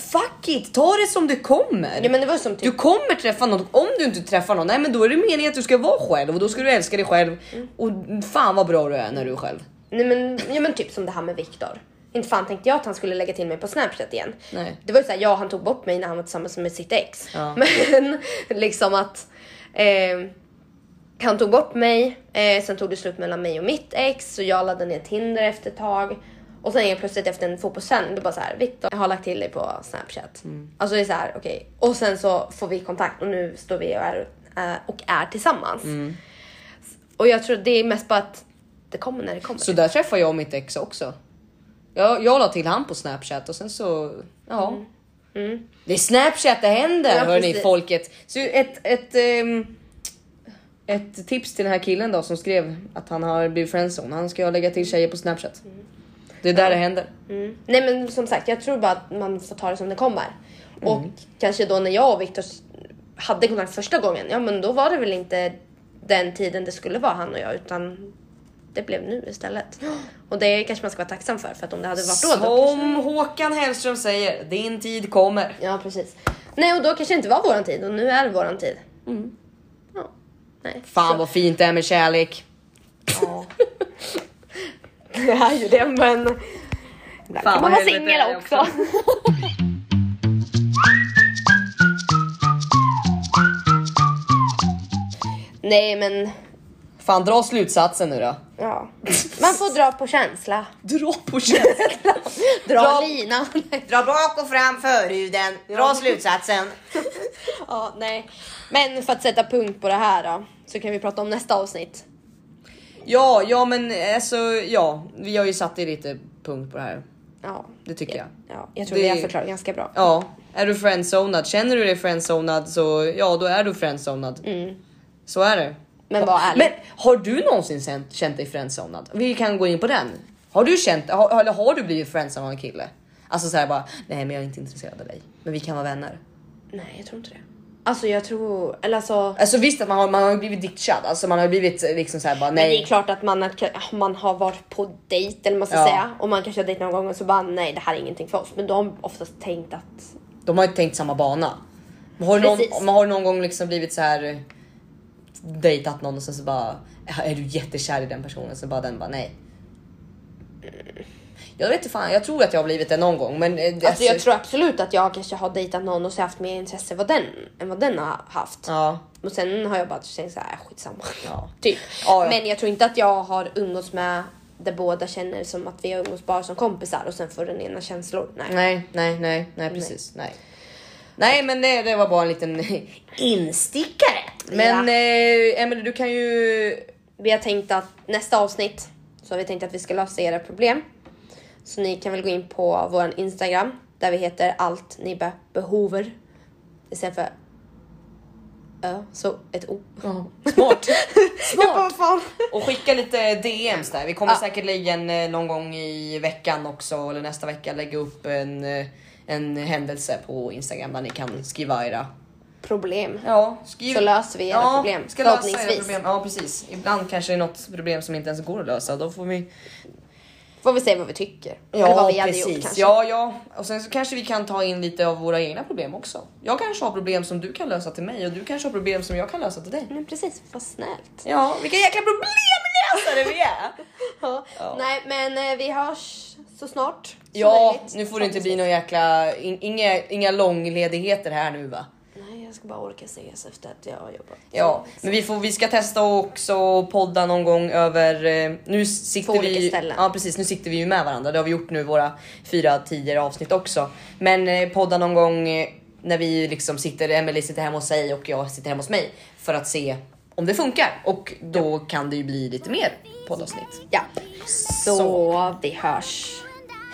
fuck it, ta det som det kommer. Ja, men det var som typ Du kommer träffa någon, om du inte träffar någon, nej men då är det meningen att du ska vara själv och då ska du älska dig själv. Mm. Och fan vad bra du är när du är själv. Nej men, ja, men typ som det här med Viktor. Inte fan tänkte jag att han skulle lägga till mig på Snapchat igen. Nej. Det var ju såhär, ja han tog bort mig när han var tillsammans med sitt ex. Ja. Men liksom att eh, han tog bort mig, eh, sen tog det slut mellan mig och mitt ex och jag laddade ner Tinder efter ett tag. Och sen helt plötsligt efter en fotbollssändning, då bara så här, Viktor jag har lagt till dig på Snapchat. Alltså det är så här, okej. Och sen så får vi kontakt och nu står vi och är, eh, och är tillsammans. Och jag tror det är mest bara att det kommer när det kommer. Så där träffade jag mitt ex också. Jag, jag la till han på snapchat och sen så, ja. Det är snapchat det händer Ja, hörni precis. folket. Så ett, ett, ehm, ett tips till den här killen då som skrev att han har blivit friendzone. Han ska lägga till tjejer på snapchat. Det är där det händer. Nej men som sagt, jag tror bara att man får ta det som det kommer. Och kanske då när jag och Viktor hade kontakt första gången, ja men då var det väl inte den tiden det skulle vara han och jag utan det blev nu istället. Och det kanske man ska vara tacksam för för att om det hade varit då, då kanske... Som Håkan Hellström säger, din tid kommer. Ja precis. Nej och då kanske det inte var våran tid och nu är det våran tid. Ja. Nej. Fan Så- vad fint det är med kärlek. Ja. det är ju det men ibland Fan, kan man vara singel också. också. Nej men Fan dra slutsatsen nu då. ja. Man får dra på känsla. Dra på känslan. Dra, Dra- lina. Dra bak och fram förhuden, dra slutsatsen. ja, nej. Men för att sätta punkt på det här då så kan vi prata om nästa avsnitt. Ja, ja men alltså ja, vi har ju satt i lite punkt på det här. Ja, Det tycker jag. ja jag tror Det- vi har förklarat ganska bra. Ja, är du friendzonad, känner du dig friendzonad så ja, då är du friendzonad. Så är det. Men var ärlig. Men har du någonsin känt, känt dig friendzonad? Vi kan gå in på den. Har du känt, har, eller har du blivit friendzonad av en kille? Alltså såhär bara, nej men jag är inte intresserad av dig, men vi kan vara vänner. Nej, jag tror inte det. Alltså jag tror, eller alltså. Alltså visst att man har, man har blivit ditchad, alltså man har blivit liksom såhär bara Men det är nej. klart att man, har- man har varit på dejt eller man ska Ja. säga och man kanske har dejtat någon gång och så bara nej det här är ingenting för oss. Men de har oftast tänkt att De har ju tänkt samma bana. Men har, Precis. någon, men har någon gång liksom blivit så här eh, dejtat någon och sen så bara är du jättekär i den personen så bara den bara nej. Jag vet inte fan, jag tror att jag har blivit det någon gång men eh, det- Alltså jag tror absolut att jag kanske har dejtat någon och så haft mer intresse vad den, än vad den har haft. Ja, Och sen har jag bara tänkt såhär, äh, skitsamma. Ja. Typ. Ja, ja. Men jag tror inte att jag har umgåtts med där båda känner som att vi har umgåtts bara som kompisar och sen får den ena känslor. Nej. nej, nej, nej, nej precis, nej. Nej men det, det var bara en liten instickare. Men Ja. eh, Emelie du kan ju Vi har tänkt att nästa avsnitt så har vi tänkt att vi ska lösa era problem. Så ni kan väl gå in på vår Instagram där vi heter allt ni be- behover. Istället för ö, så ett o. Smart. Ja, vad fan. Och skicka lite DMs där. Vi kommer Ja. säkert lägga en eh, någon gång i veckan också eller nästa vecka lägga upp en, eh, en händelse på Instagram där ni kan skriva era. Problem. Ja, skriv. Så löser vi era problem, Ska lösa era förhoppningsvis. problem. Ja precis. Ibland kanske det är något problem som inte ens går att lösa. Då får vi. Får vi se vad vi tycker. Ja Eller vad vi hade precis. gjort kanske. ja ja. Och sen så kanske vi kan ta in lite av våra egna problem också. Jag kanske har problem som du kan lösa till mig och du kanske har problem som jag kan lösa till dig. Men precis, vad snällt. Ja, vilka jäkla problemlösare vi är! Ja. Nej men eh, vi hörs så snart som Ja, möjligt. nu får det inte bli några jäkla, in, inga, inga långledigheter här nu va? Jag ska bara orka ses efter att jag har jobbat. Ja, men vi, får, vi ska testa också podda någon gång över, eh, nu sitter På olika vi, ställen. Ja precis, nu sitter vi ju med varandra, det har vi gjort nu våra fyra tidigare avsnitt också. Men eh, podda någon gång eh, när vi liksom sitter, Emily sitter hemma hos sig och jag sitter hemma hos mig för att se om det funkar och då kan det ju bli lite mer poddavsnitt. Ja, så, vi hörs.